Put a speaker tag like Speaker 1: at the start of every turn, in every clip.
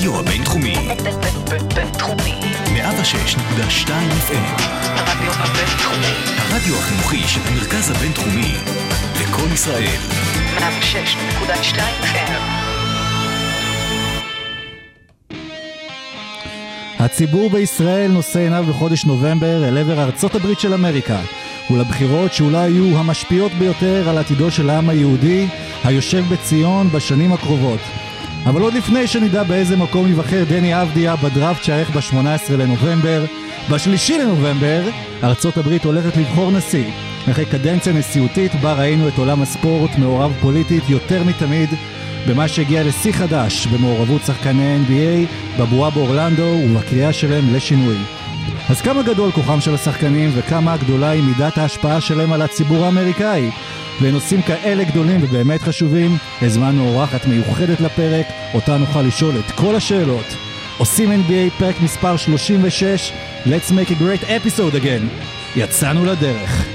Speaker 1: הרדיו הבינתחומי.
Speaker 2: בינתחומי.
Speaker 1: 106.2 FM.
Speaker 2: הרדיו הבינתחומי.
Speaker 1: הרדיו החינוכי של המרכז הבינתחומי. לקום ישראל.
Speaker 2: 106.2 FM.
Speaker 3: הציבור בישראל נושא עיניו בחודש נובמבר אל עבר ארצות הברית של אמריקה ולבחירות שאולי יהיו המשפיעות ביותר על עתידו של העם היהודי היושב בציון בשנים הקרובות. אבל עוד לפני שנדע באיזה מקום ייבחר דני אבדיה בדראפט שערך ב-18 לנובמבר, בשלישי לנובמבר ארצות הברית הולכת לבחור נשיא. אחרי קדנציה נשיאותית בה ראינו את עולם הספורט מעורב פוליטית יותר מתמיד במה שהגיע לשיא חדש במעורבות שחקני NBA בבועה באורלנדו ובקריאה שלהם לשינוי. אז כמה גדול כוחם של השחקנים וכמה גדולה היא מידת ההשפעה שלהם על הציבור האמריקאי? לנושאים כאלה גדולים ובאמת חשובים, הזמנו אורחת מיוחדת לפרק, אותה נוכל לשאול את כל השאלות. עושים NBA פרק מספר 36, Let's make a great episode again. יצאנו לדרך.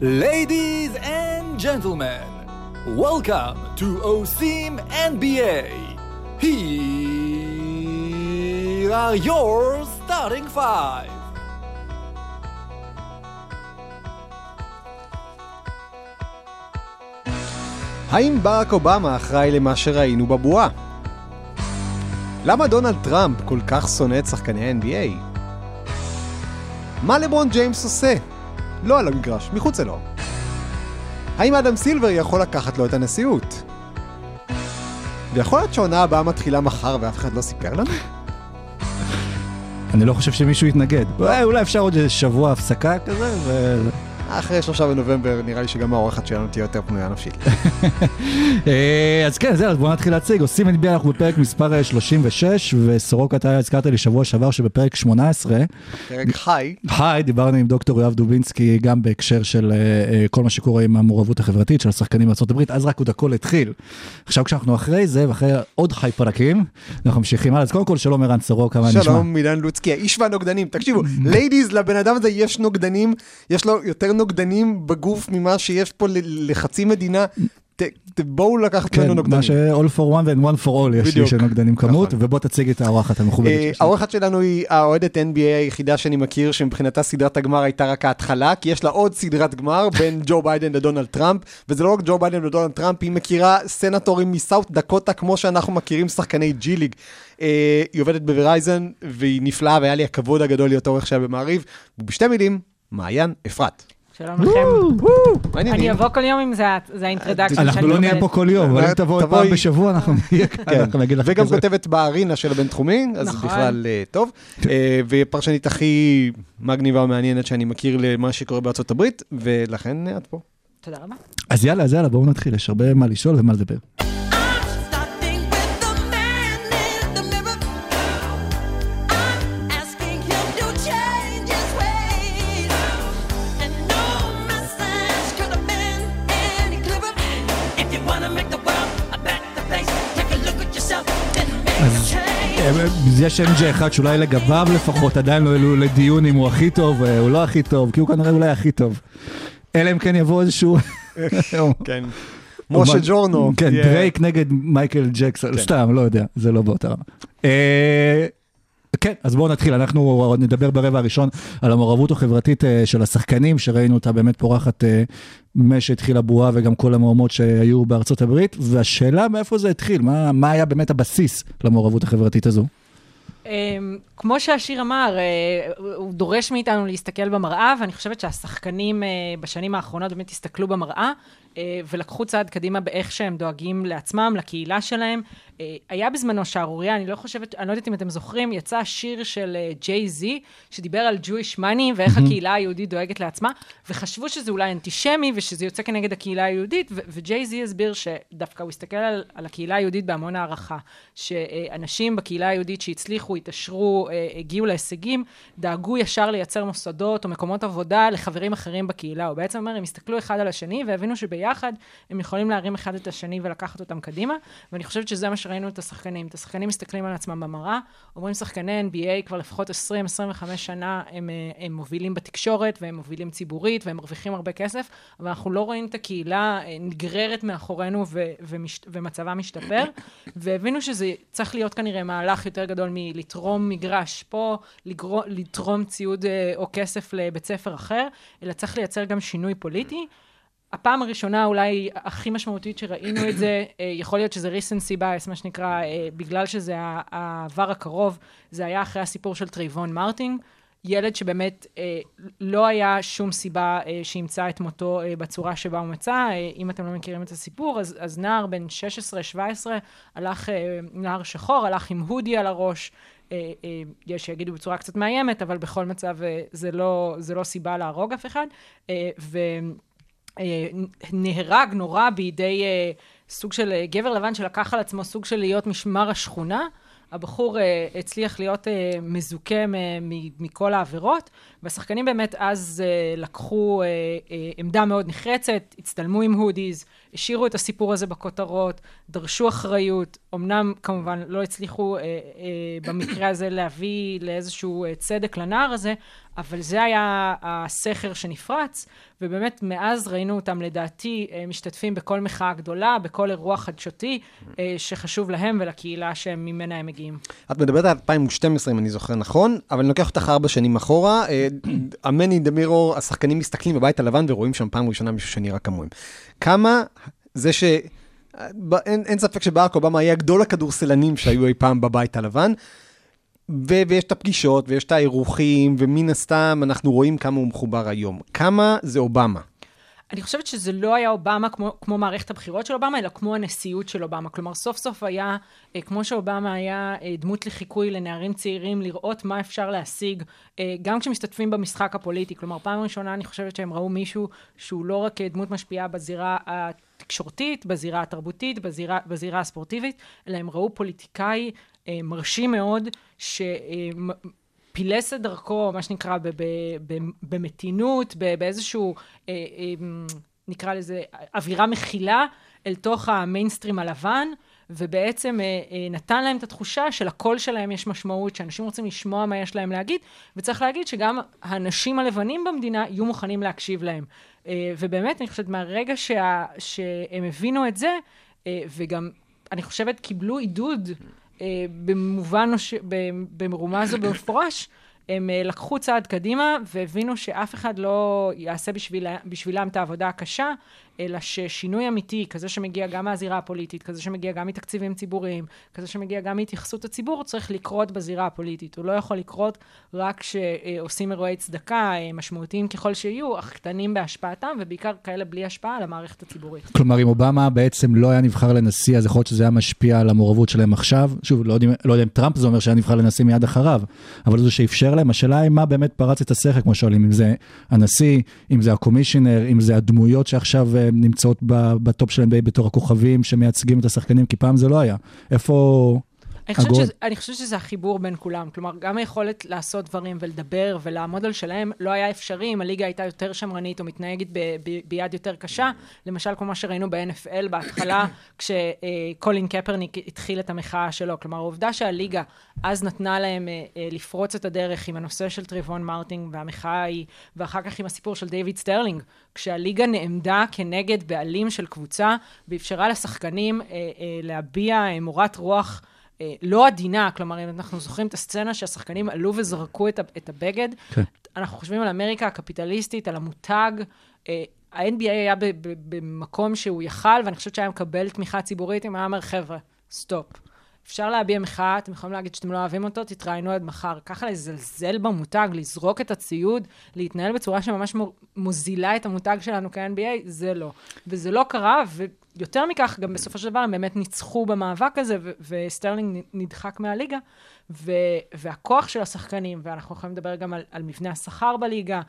Speaker 4: Ladies and gentlemen, welcome to OSIM NBA. Here are your starting five.
Speaker 5: האם ברק אובמה אחראי למה שראינו בבועה? למה דונלד טראמפ כל כך שונא את שחקני ה-NBA? מה לברון ג'יימס עושה? לא על המגרש, מחוץ לו. האם אדם סילבר יכול לקחת לו את הנשיאות? ויכול להיות שהעונה הבאה מתחילה מחר ואף אחד לא סיפר לנו?
Speaker 3: אני לא חושב שמישהו יתנגד. אולי אולי אפשר עוד שבוע הפסקה כזה, ו...
Speaker 5: אחרי שלושה בנובמבר נראה לי שגם האורחת שלנו תהיה יותר פנויה נפשית.
Speaker 3: אה, אז כן, זהו, אז בואו נתחיל להציג. עושים NBA, אנחנו בפרק מספר אה, 36, וסורוקה, אתה הזכרת לי שבוע שעבר שבפרק 18,
Speaker 5: פרק חי,
Speaker 3: היי, דיברנו עם דוקטור יואב דובינסקי גם בהקשר של אה, אה, כל מה שקורה עם המעורבות החברתית של השחקנים בארה"ב, אז רק עוד הכל התחיל. עכשיו כשאנחנו אחרי זה, ואחרי עוד חי פרקים, אנחנו ממשיכים הלאה. אז קודם כל, שלום ערן סורוקה, מה נשמע?
Speaker 5: שלום עידן לוצקי, האיש והנוגדנים. תקשיבו, ladies, לבן אדם הזה יש נוגדנים, יש לו יותר נוגדנים בגוף ממה שיש פה לחצי מדינה. ת- ת- בואו לקחת ממנו
Speaker 3: כן,
Speaker 5: נוגדנים.
Speaker 3: מה ש- all for one and one for all יש לי. של נוגדנים כמות,
Speaker 5: נכון.
Speaker 3: ובוא תציג את האורחת המכובדת
Speaker 5: אה. האורחת שלנו היא האוהדת NBA היחידה שאני מכיר, שמבחינתה סדרת הגמר הייתה רק ההתחלה, כי יש לה עוד סדרת גמר בין ג'ו ביידן לדונלד טראמפ, וזה לא רק ג'ו ביידן ודונלד טראמפ, היא מכירה סנטורים מסאוט דקוטה, כמו שאנחנו מכירים שחקני ג'י ליג. אה, היא עובדת בוורייזן, והיא נפלאה, והיה לי הכבוד הגדול להיות העורך שלה במעריב. ובשתי מילים, מעיין אפרת.
Speaker 6: שלום לכם. אני אבוא כל יום אם זה ה- זה ה introduction שאני
Speaker 3: אנחנו לא נהיה פה. כל יום, אבל אם תבואו
Speaker 5: תבואי.
Speaker 3: פעם בשבוע, אנחנו נהיה כאן,
Speaker 5: כן, וגם. כותבת בארנה של הבינתחומי, אז
Speaker 6: נכון.
Speaker 5: בכלל אה, טוב. אה, והיא הפרשנית הכי מגניבה ומעניינת שאני מכיר למה שקורה בארצות הברית, ולכן את פה.
Speaker 6: תודה רבה.
Speaker 3: אז יאללה, אז יאללה, בואו נתחיל, יש הרבה מה לשאול ומה לדבר. יש MJ אחד שאולי לגביו לפחות עדיין לא העלו לדיון אם הוא הכי טוב, אה, הוא לא הכי טוב, כי הוא כנראה אולי הכי טוב. אלא אם כן יבוא איזשהו...
Speaker 5: כן. משה ג'ורנו.
Speaker 3: כן, דרייק נגד מייקל ג'קסון, סתם, לא יודע, זה לא באותה רמה. אה, כן, אז בואו נתחיל, אנחנו נדבר ברבע הראשון על המעורבות החברתית אה, של השחקנים, שראינו אותה באמת פורחת אה, משהתחילה הבועה וגם כל המהומות שהיו בארצות הברית, והשאלה מאיפה זה התחיל, מה, מה היה באמת הבסיס למעורבות החברתית הזו?
Speaker 6: אמ, כמו שהשיר אמר, אה, הוא דורש מאיתנו להסתכל במראה, ואני חושבת שהשחקנים אה, בשנים האחרונות באמת הסתכלו במראה, אה, ולקחו צעד קדימה באיך שהם דואגים לעצמם, לקהילה שלהם. היה בזמנו שערורייה, אני לא חושבת, אני לא יודעת אם אתם זוכרים, יצא שיר של ג'יי זי, שדיבר על Jewish money ואיך הקהילה היהודית דואגת לעצמה, וחשבו שזה אולי אנטישמי ושזה יוצא כנגד הקהילה היהודית, וג'יי זי הסביר שדווקא הוא הסתכל על, על הקהילה היהודית בהמון הערכה, שאנשים בקהילה היהודית שהצליחו הצליחו, התעשרו, אה, הגיעו להישגים, דאגו ישר לייצר מוסדות או מקומות עבודה לחברים אחרים בקהילה. הוא בעצם אומר, הם הסתכלו אחד על השני והבינו שביחד הם יכולים להרים אחד את השני ולקחת אותם קדימה, ואני חושבת שזה מה שראינו את השחקנים. את השחקנים מסתכלים על עצמם במראה, אומרים שחקני NBA כבר לפחות 20-25 שנה הם, אה, הם מובילים בתקשורת והם מובילים ציבורית והם מרוויחים הרבה כסף, אבל אנחנו לא רואים את הקהילה אה, נגררת מאחורינו ו, ומצבה משתפר, והבינו שזה צריך להיות כנראה מהלך יותר גדול מלתרום מגרש פה, לגור, לתרום ציוד אה, או כסף לבית ספר אחר, אלא צריך לייצר גם שינוי פוליטי. הפעם הראשונה אולי הכי משמעותית שראינו את זה, אה, יכול להיות שזה recency bias, מה שנקרא, אה, בגלל שזה העבר הקרוב, זה היה אחרי הסיפור של טרייבון מרטין, ילד שבאמת אה, לא היה שום סיבה אה, שימצא את מותו אה, בצורה שבה הוא מצא. אה, אם אתם לא מכירים את הסיפור, אז, אז נער בן 16-17 הלך, אה, נער שחור, הלך עם הודי על הראש. אה, אה, יש שיגידו בצורה קצת מאיימת, אבל בכל מצב אה, זה לא, זה לא סיבה להרוג אף אחד. אה, ו... אה, נהרג נורא בידי סוג של גבר לבן שלקח על עצמו סוג של להיות משמר השכונה. הבחור הצליח להיות מזוכה מכל העבירות, והשחקנים באמת אז אה, לקחו אה, אה, עמדה מאוד נחרצת, הצטלמו עם הודיז, השאירו את הסיפור הזה בכותרות, דרשו אחריות, אמנם כמובן לא הצליחו אה, אה, במקרה הזה להביא לאיזשהו אה, צדק לנער הזה, אבל זה היה הסכר שנפרץ, ובאמת מאז ראינו אותם לדעתי אה, משתתפים בכל מחאה גדולה, בכל אירוע חדשותי אה, שחשוב להם ולקהילה שממנה הם מגיעים.
Speaker 5: את מדברת על 2012, אם אני זוכר נכון, אבל אני לוקח אותך ארבע שנים אחורה. המני דמירו, השחקנים מסתכלים בבית הלבן ורואים שם פעם ראשונה מישהו שנראה כמוהם. כמה זה ש... אין, אין ספק שברק אובמה היה גדול הכדורסלנים שהיו אי פעם בבית הלבן. ו- ויש את הפגישות, ויש את האירוחים, ומן הסתם אנחנו רואים כמה הוא מחובר היום. כמה זה אובמה?
Speaker 6: אני חושבת שזה לא היה אובמה כמו, כמו מערכת הבחירות של אובמה, אלא כמו הנשיאות של אובמה. כלומר, סוף סוף היה, אה, כמו שאובמה היה אה, דמות לחיקוי לנערים צעירים, לראות מה אפשר להשיג, אה, גם כשמשתתפים במשחק הפוליטי. כלומר, פעם ראשונה אני חושבת שהם ראו מישהו שהוא לא רק אה, דמות משפיעה בזירה התקשורתית, בזירה התרבותית, בזירה, בזירה הספורטיבית, אלא הם ראו פוליטיקאי אה, מרשים מאוד, ש... אה, פילס את דרכו, מה שנקרא, במתינות, באיזשהו, אה, אה, נקרא לזה, אווירה מכילה אל תוך המיינסטרים הלבן, ובעצם אה, אה, נתן להם את התחושה שלקול שלהם יש משמעות, שאנשים רוצים לשמוע מה יש להם להגיד, וצריך להגיד שגם האנשים הלבנים במדינה יהיו מוכנים להקשיב להם. אה, ובאמת, אני חושבת, מהרגע שה, שהם הבינו את זה, אה, וגם, אני חושבת, קיבלו עידוד במובן, או ש... במרומז או במפורש, הם אה, לקחו צעד קדימה והבינו שאף אחד לא יעשה בשבילה, בשבילם את העבודה הקשה, אלא ששינוי אמיתי, כזה שמגיע גם מהזירה הפוליטית, כזה שמגיע גם מתקציבים ציבוריים, כזה שמגיע גם מהתייחסות הציבור, צריך לקרות בזירה הפוליטית. הוא לא יכול לקרות רק כשעושים אירועי צדקה אה, משמעותיים ככל שיהיו, אך קטנים בהשפעתם, ובעיקר כאלה בלי השפעה על המערכת הציבורית.
Speaker 3: כלומר, אם אובמה בעצם לא היה נבחר לנשיא, אז יכול להיות שזה היה משפיע על המעורבות שלהם עכשיו. שוב, לא יודעים, לא יודע אם טראמפ זה אומר שהיה נבחר לנשיא מיד אחריו, אבל זה שאפשר להם, השאלה היא מה באמת פרץ את הסכר, כמו שואלים, אם זה הנשיא, אם זה הקומישיונר, אם זה הדמויות שעכשיו נמצאות ב top שלהם בתור הכוכבים שמייצגים את השחקנים, כי פעם זה לא היה. איפה...
Speaker 6: אני חושבת. שזה, אני חושבת שזה החיבור בין כולם. כלומר, גם היכולת לעשות דברים ולדבר ולעמוד על שלהם לא היה אפשרי אם הליגה הייתה יותר שמרנית או מתנהגת ב, ב, ביד יותר קשה. למשל, כמו מה שראינו ב-NFL בהתחלה, כשקולין קפרניק התחיל את המחאה שלו. כלומר, העובדה שהליגה אז נתנה להם אה, אה, לפרוץ את הדרך עם הנושא של טרייבון מרטין והמחאה ההיא, ואחר כך עם הסיפור של דיוויד סטרלינג, כשהליגה נעמדה כנגד בעלים של קבוצה ואפשרה לשחקנים אה, אה, להביע אה, מורת רוח. אה, לא עדינה, כלומר, אם אנחנו זוכרים את הסצנה שהשחקנים עלו וזרקו את, את הבגד,
Speaker 3: כן.
Speaker 6: אנחנו חושבים על אמריקה הקפיטליסטית, על המותג. אה, ה-NBA היה במקום שהוא יכל, ואני חושבת שהיה מקבל תמיכה ציבורית, אם היה אומר, חבר'ה, stop. אפשר להביע מחאה, אתם יכולים להגיד שאתם לא אוהבים אותו, תתראיינו עד מחר. ככה לזלזל במותג, לזרוק את הציוד, להתנהל בצורה שממש מו- מוזילה את המותג שלנו כ-NBA, זה לא. וזה לא קרה, ויותר מכך, גם בסופו של דבר הם באמת ניצחו במאבק הזה, ו- וסטרלינג נדחק מהליגה, ו- והכוח של השחקנים, ואנחנו יכולים לדבר גם על, על מבנה השכר בליגה,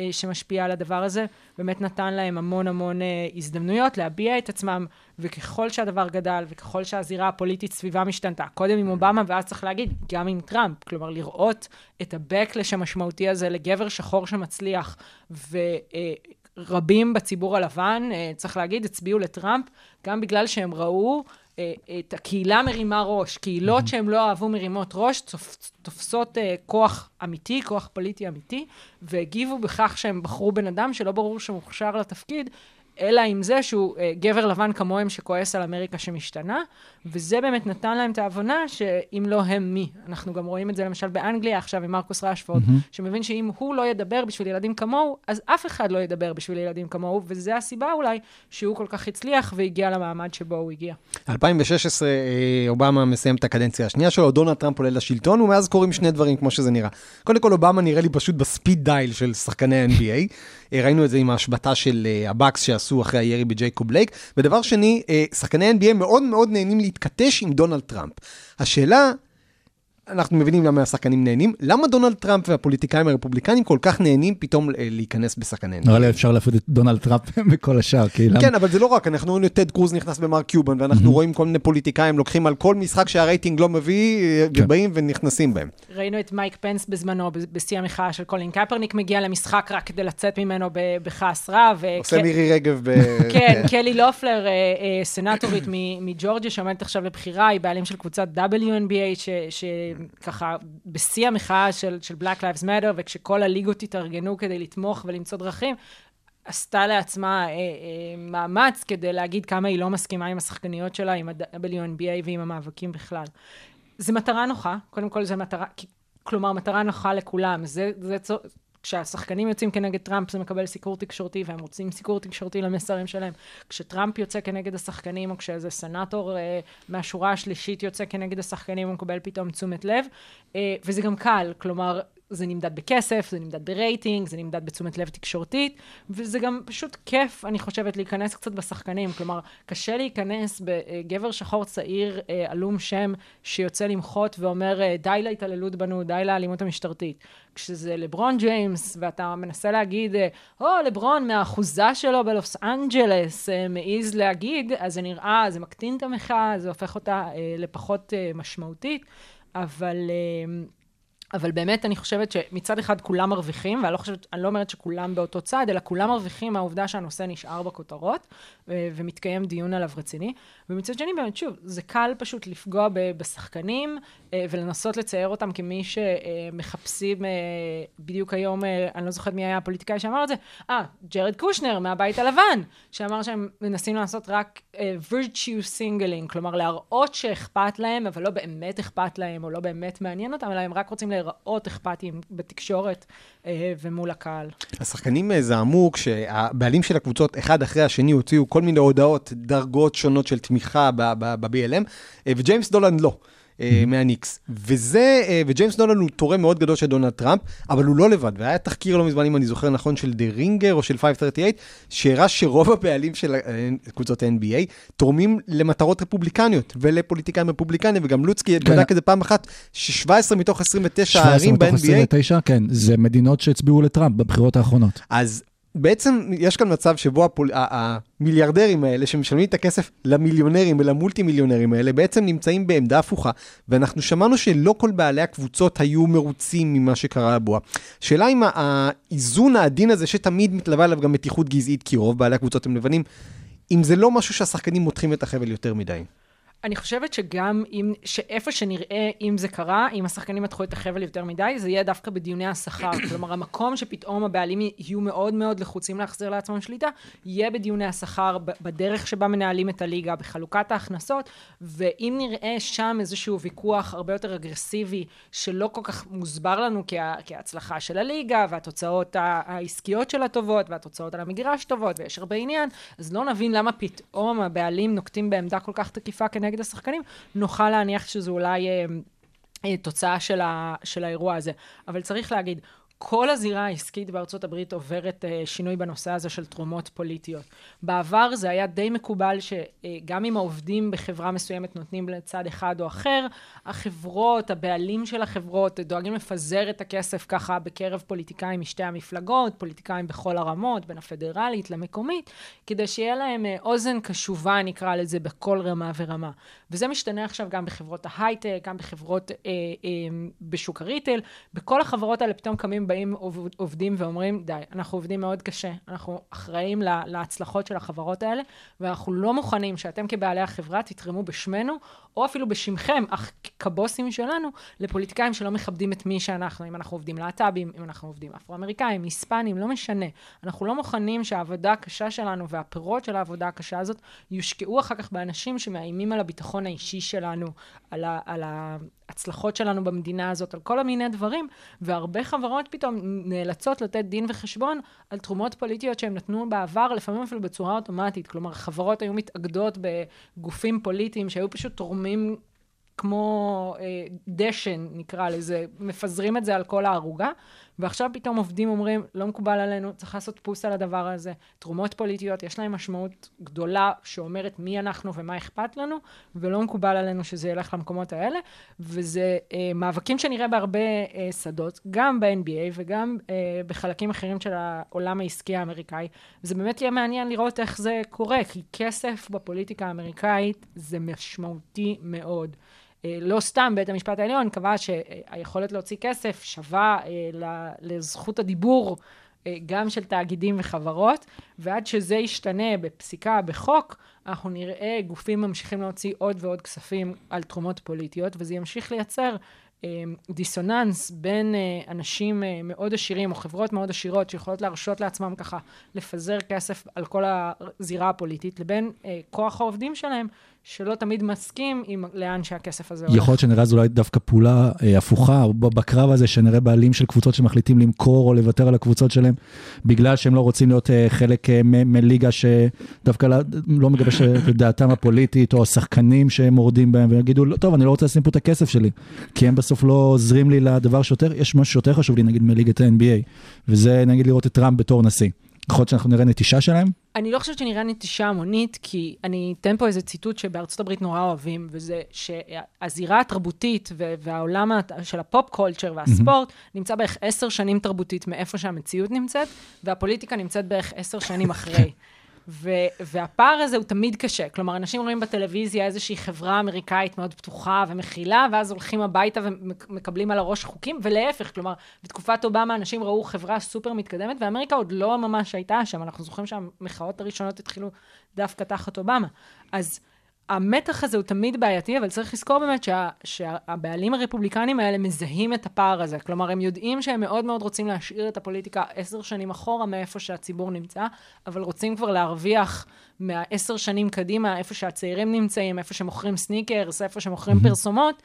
Speaker 6: אה, שמשפיע על הדבר הזה, באמת נתן להם המון המון אה, הזדמנויות להביע את עצמם, וככל שהדבר גדל, וככל שהזירה הפוליטית סביבה משתנתה, קודם עם אובמה, ואז צריך להגיד, גם עם טראמפ, כלומר לראות את ה-backlash המשמעותי הזה לגבר שחור שמצליח, ו... אה, רבים בציבור הלבן, אה, צריך להגיד, הצביעו לטראמפ, גם בגלל שהם ראו אה, את הקהילה מרימה ראש. קהילות שהם לא אהבו מרימות ראש, תופ, תופסות אה, כוח אמיתי, כוח פוליטי אמיתי, והגיבו בכך שהם בחרו בן אדם שלא ברור שהוא מוכשר לתפקיד, אלא עם זה שהוא אה, גבר לבן כמוהם שכועס על אמריקה שמשתנה, וזה באמת נתן להם את ההבנה שאם לא הם מי. אנחנו גם רואים את זה למשל באנגליה עכשיו עם מרקוס רשפורד, שמבין שאם הוא לא ידבר בשביל ילדים כמוהו, אז אף אחד לא ידבר בשביל ילדים כמוהו, וזו הסיבה אולי שהוא כל כך הצליח והגיע למעמד שבו הוא הגיע.
Speaker 5: 2016, אה, אובמה מסיים את הקדנציה השנייה שלו, דונלד טראמפ עולה לשלטון, ומאז קורים שני דברים כמו שזה נראה. קודם כל, אובמה נראה לי פשוט ב speed dial של שחקני ה-NBA. אה, ראינו את זה עם ההשבתה של אה, הבאקס שעשו אחרי הירי בג'ייקוב בלייק. ודבר שני, אה, שחקני ה-NBA מאוד מאוד נהנים להתכתש עם דונלד טראמפ. השאלה... אנחנו מבינים למה השחקנים נהנים, למה דונלד טראמפ והפוליטיקאים הרפובליקנים כל כך נהנים פתאום אה, להיכנס בשחקני?
Speaker 3: נראה לי אפשר להפריד את דונלד טראמפ מכל השאר, כי למה...
Speaker 5: כן, אבל זה לא רק, אנחנו רואים את טד קרוז נכנס במרק קיובן, ואנחנו רואים כל מיני פוליטיקאים לוקחים על כל משחק שהרייטינג לא מביא, אה,
Speaker 3: כן.
Speaker 5: ובאים ונכנסים בהם.
Speaker 6: ראינו את מייק פנס בזמנו, בשיא המחאה של קולין קפרניק, מגיע למשחק רק כדי לצאת ממנו ב- בכעס רב. ו-
Speaker 5: עושה
Speaker 6: כן-
Speaker 5: מירי רגב ב...
Speaker 6: כן, קלי לופלר, אה, אה, סנטורית מג'ורג'יה, שעומדת עכשיו לבחירה, היא בעלים של קבוצת WNBA, שככה בשיא המחאה של, של Black Lives Matter, וכשכל הליגות התארגנו כדי לתמוך ולמצוא דרכים, עשתה לעצמה אה, אה, מאמץ כדי להגיד כמה היא לא מסכימה עם השחקניות שלה, עם ה-WNBA ועם המאבקים בכלל. זו מטרה נוחה, קודם כל זו מטרה, כלומר, מטרה נוחה לכולם. זה, זה, כשהשחקנים יוצאים כנגד טראמפ זה מקבל סיקור תקשורתי, והם רוצים סיקור תקשורתי למסרים שלהם. כשטראמפ יוצא כנגד השחקנים, או כשאיזה סנאטור אה, מהשורה השלישית יוצא כנגד השחקנים, הוא מקבל פתאום תשומת לב. אה, וזה גם קל, כלומר, זה נמדד בכסף, זה נמדד ברייטינג, זה נמדד בתשומת לב תקשורתית, וזה גם פשוט כיף, אני חושבת, להיכנס קצת בשחקנים. כלומר, קשה להיכנס בגבר שחור צעיר, אה, עלום שם, שיוצא למחות ואומר, אה, די להתעללות בנו, די לאלימות המשטרתית. כשזה לברון ג'יימס, ואתה מנסה להגיד, אה, או, לברון מהאחוזה שלו בלוס אנג'לס מעז להגיד, אז זה נראה, זה מקטין את המחאה, זה הופך אותה לפחות משמעותית, אבל... אבל באמת אני חושבת שמצד אחד כולם מרוויחים, ואני לא חושבת, לא אומרת שכולם באותו צד, אלא כולם מרוויחים מהעובדה שהנושא נשאר בכותרות, ומתקיים דיון עליו רציני. ומצד שני, באמת, שוב, זה קל פשוט לפגוע בשחקנים, אה, ולנסות לצייר אותם כמי שמחפשים, אה, בדיוק היום, אה, אני לא זוכרת מי היה הפוליטיקאי שאמר את זה, אה, ג'רד קושנר מהבית הלבן, שאמר שהם מנסים לעשות רק אה, virtue singling, כלומר להראות שאכפת להם, אבל לא באמת אכפת להם, או לא באמת מעניין אותם, אלא הם רק רוצים להיראות אכפתיים בתקשורת אה, ומול הקהל.
Speaker 5: השחקנים אה, זעמו כשהבעלים של הקבוצות, אחד אחרי השני, הוציאו כל מיני הודעות, דרגות שונות של תמיכה ב-BLM, אה, וג'יימס דולן לא. אה, מהניקס. וזה, אה, וג'יימס דולן הוא תורם מאוד גדול של דונלד טראמפ, אבל הוא לא לבד. והיה תחקיר לא מזמן, אם אני זוכר נכון, של דה רינגר או של 538, שהראה שרוב הבעלים של אה, קבוצות ה-NBA תורמים למטרות רפובליקניות ולפוליטיקאים רפובליקנים, וגם לוצקי בדק את זה פעם אחת, ש-17 מתוך 29
Speaker 3: 17
Speaker 5: הערים
Speaker 3: מתוך
Speaker 5: ב-NBA
Speaker 3: 29, כן, זה מדינות שהצביעו לטראמפ בבחירות האחרונות.
Speaker 5: אז בעצם יש כאן מצב שבו הפול... המיליארדרים האלה שמשלמים את הכסף למיליונרים ולמולטי מיליונרים האלה בעצם נמצאים בעמדה הפוכה ואנחנו שמענו שלא כל בעלי הקבוצות היו מרוצים ממה שקרה לבועה. שאלה אם האיזון העדין הזה שתמיד מתלווה אליו גם מתיחות גזעית כי רוב בעלי הקבוצות הם לבנים, אם זה לא משהו שהשחקנים מותחים את החבל יותר מדי.
Speaker 6: אני חושבת שגם אם, שאיפה שנראה אם זה קרה, אם השחקנים מתחו את החבל יותר מדי, זה יהיה דווקא בדיוני השכר. כלומר, המקום שפתאום הבעלים יהיו מאוד מאוד לחוצים להחזיר לעצמם שליטה, יהיה בדיוני השכר, בדרך שבה מנהלים את הליגה, בחלוקת ההכנסות, ואם נראה שם איזשהו ויכוח הרבה יותר אגרסיבי, שלא כל כך מוסבר לנו כה, כהצלחה של הליגה, והתוצאות העסקיות שלה טובות, והתוצאות על המגרש טובות, ויש הרבה עניין, אז לא נבין למה פתאום הבעלים נוקטים בעמדה כל כך תקיפה כנגד השחקנים, נוכל להניח שזו אולי אה, אה, תוצאה של, ה, של האירוע הזה. אבל צריך להגיד, כל הזירה העסקית בארצות הברית עוברת אה, שינוי בנושא הזה של תרומות פוליטיות. בעבר זה היה די מקובל שגם אם העובדים בחברה מסוימת נותנים לצד אחד או אחר, החברות, הבעלים של החברות, דואגים לפזר את הכסף ככה בקרב פוליטיקאים משתי המפלגות, פוליטיקאים בכל הרמות, בין הפדרלית למקומית, כדי שיהיה להם אה, אוזן קשובה, נקרא לזה, בכל רמה ורמה. וזה משתנה עכשיו גם בחברות ההייטק, גם בחברות אה, אה, בשוק הריטל. בכל החברות האלה פתאום קמים, באים עוב- עובדים ואומרים, די, אנחנו עובדים מאוד קשה, אנחנו אחראים לה, להצלחות של החברות האלה, ואנחנו לא מוכנים שאתם כבעלי החברה תתרמו בשמנו, או אפילו בשמכם, אך כבוסים שלנו, לפוליטיקאים שלא מכבדים את מי שאנחנו, אם אנחנו עובדים להט"בים, אם אנחנו עובדים אפרו-אמריקאים, היספנים, לא משנה. אנחנו לא מוכנים שהעבודה הקשה שלנו והפירות של העבודה הקשה הזאת יושקעו אחר כך באנשים שמאיימים על הביטחון האישי שלנו, על, ה, על ההצלחות שלנו במדינה הזאת, על כל מיני דברים, והרבה חברות פתאום נאלצות לתת דין וחשבון על תרומות פוליטיות שהם נתנו בעבר, לפעמים אפילו בצורה אוטומטית. כלומר, חברות היו מתאגדות בגופים פוליטיים שהיו פשוט תורמים כמו אה, דשן, נקרא לזה, מפזרים את זה על כל הערוגה, ועכשיו פתאום עובדים אומרים, לא מקובל עלינו, צריך לעשות פוס על הדבר הזה. תרומות פוליטיות, יש להן משמעות גדולה שאומרת מי אנחנו ומה אכפת לנו, ולא מקובל עלינו שזה ילך למקומות האלה, וזה אה, מאבקים שנראה בהרבה אה, שדות, גם ב-NBA וגם אה, בחלקים אחרים של העולם העסקי האמריקאי. וזה באמת יהיה מעניין לראות איך זה קורה, כי כסף בפוליטיקה האמריקאית זה משמעותי מאוד. אה, לא סתם בית המשפט העליון קבע שהיכולת להוציא כסף שווה אה, לזכות הדיבור אה, גם של תאגידים וחברות, ועד שזה ישתנה בפסיקה, בחוק, אנחנו נראה גופים ממשיכים להוציא עוד ועוד כספים על תרומות פוליטיות, וזה ימשיך לייצר דיסוננס בין אנשים מאוד עשירים או חברות מאוד עשירות שיכולות להרשות לעצמם ככה לפזר כסף על כל הזירה הפוליטית, לבין כוח העובדים שלהם, שלא תמיד מסכים עם לאן שהכסף הזה הולך.
Speaker 3: יכול להיות שנראה זו אולי דווקא פעולה אה, הפוכה, בקרב הזה שנראה בעלים של קבוצות שמחליטים למכור או לוותר על הקבוצות שלהם, בגלל שהם לא רוצים להיות אה, חלק אה, מליגה שדווקא לא, לא מגבש את דעתם הפוליטית, או השחקנים שהם מורדים בהם, ויגידו, "לא, טוב, אני לא רוצה לשים פה את הכסף שלי, כי הם בסוף לא עוזרים לי לדבר שיותר, יש משהו שיותר חשוב לי, נגיד מליגת ה-NBA, וזה נגיד לראות את טראמפ בתור נשיא. יכול להיות שאנחנו נראה נטישה שלהם?
Speaker 6: אני לא חושבת שנראה נטישה המונית, כי אני אתן פה איזה ציטוט שבארצות הברית נורא אוהבים, וזה שהזירה התרבותית והעולם של הפופ קולצ'ר והספורט נמצא בערך עשר שנים תרבותית מאיפה שהמציאות נמצאת, והפוליטיקה נמצאת בערך עשר שנים אחרי. ו- והפער הזה הוא תמיד קשה. כלומר, אנשים רואים בטלוויזיה איזושהי חברה אמריקאית מאוד פתוחה ומכילה, ואז הולכים הביתה ומקבלים על הראש חוקים, ולהפך, כלומר, בתקופת אובמה אנשים ראו חברה סופר מתקדמת, ואמריקה עוד לא ממש הייתה שם. אנחנו זוכרים שהמחאות הראשונות התחילו דווקא תחת אובמה. אז המתח הזה הוא תמיד בעייתי, אבל צריך לזכור באמת שה, שהבעלים הרפובליקנים האלה מזהים את הפער הזה. כלומר, הם יודעים שהם מאוד מאוד רוצים להשאיר את הפוליטיקה עשר שנים אחורה מאיפה שהציבור נמצא, אבל רוצים כבר להרוויח מהעשר שנים קדימה, איפה שהצעירים נמצאים, איפה שמוכרים סניקרס, איפה שמוכרים פרסומות,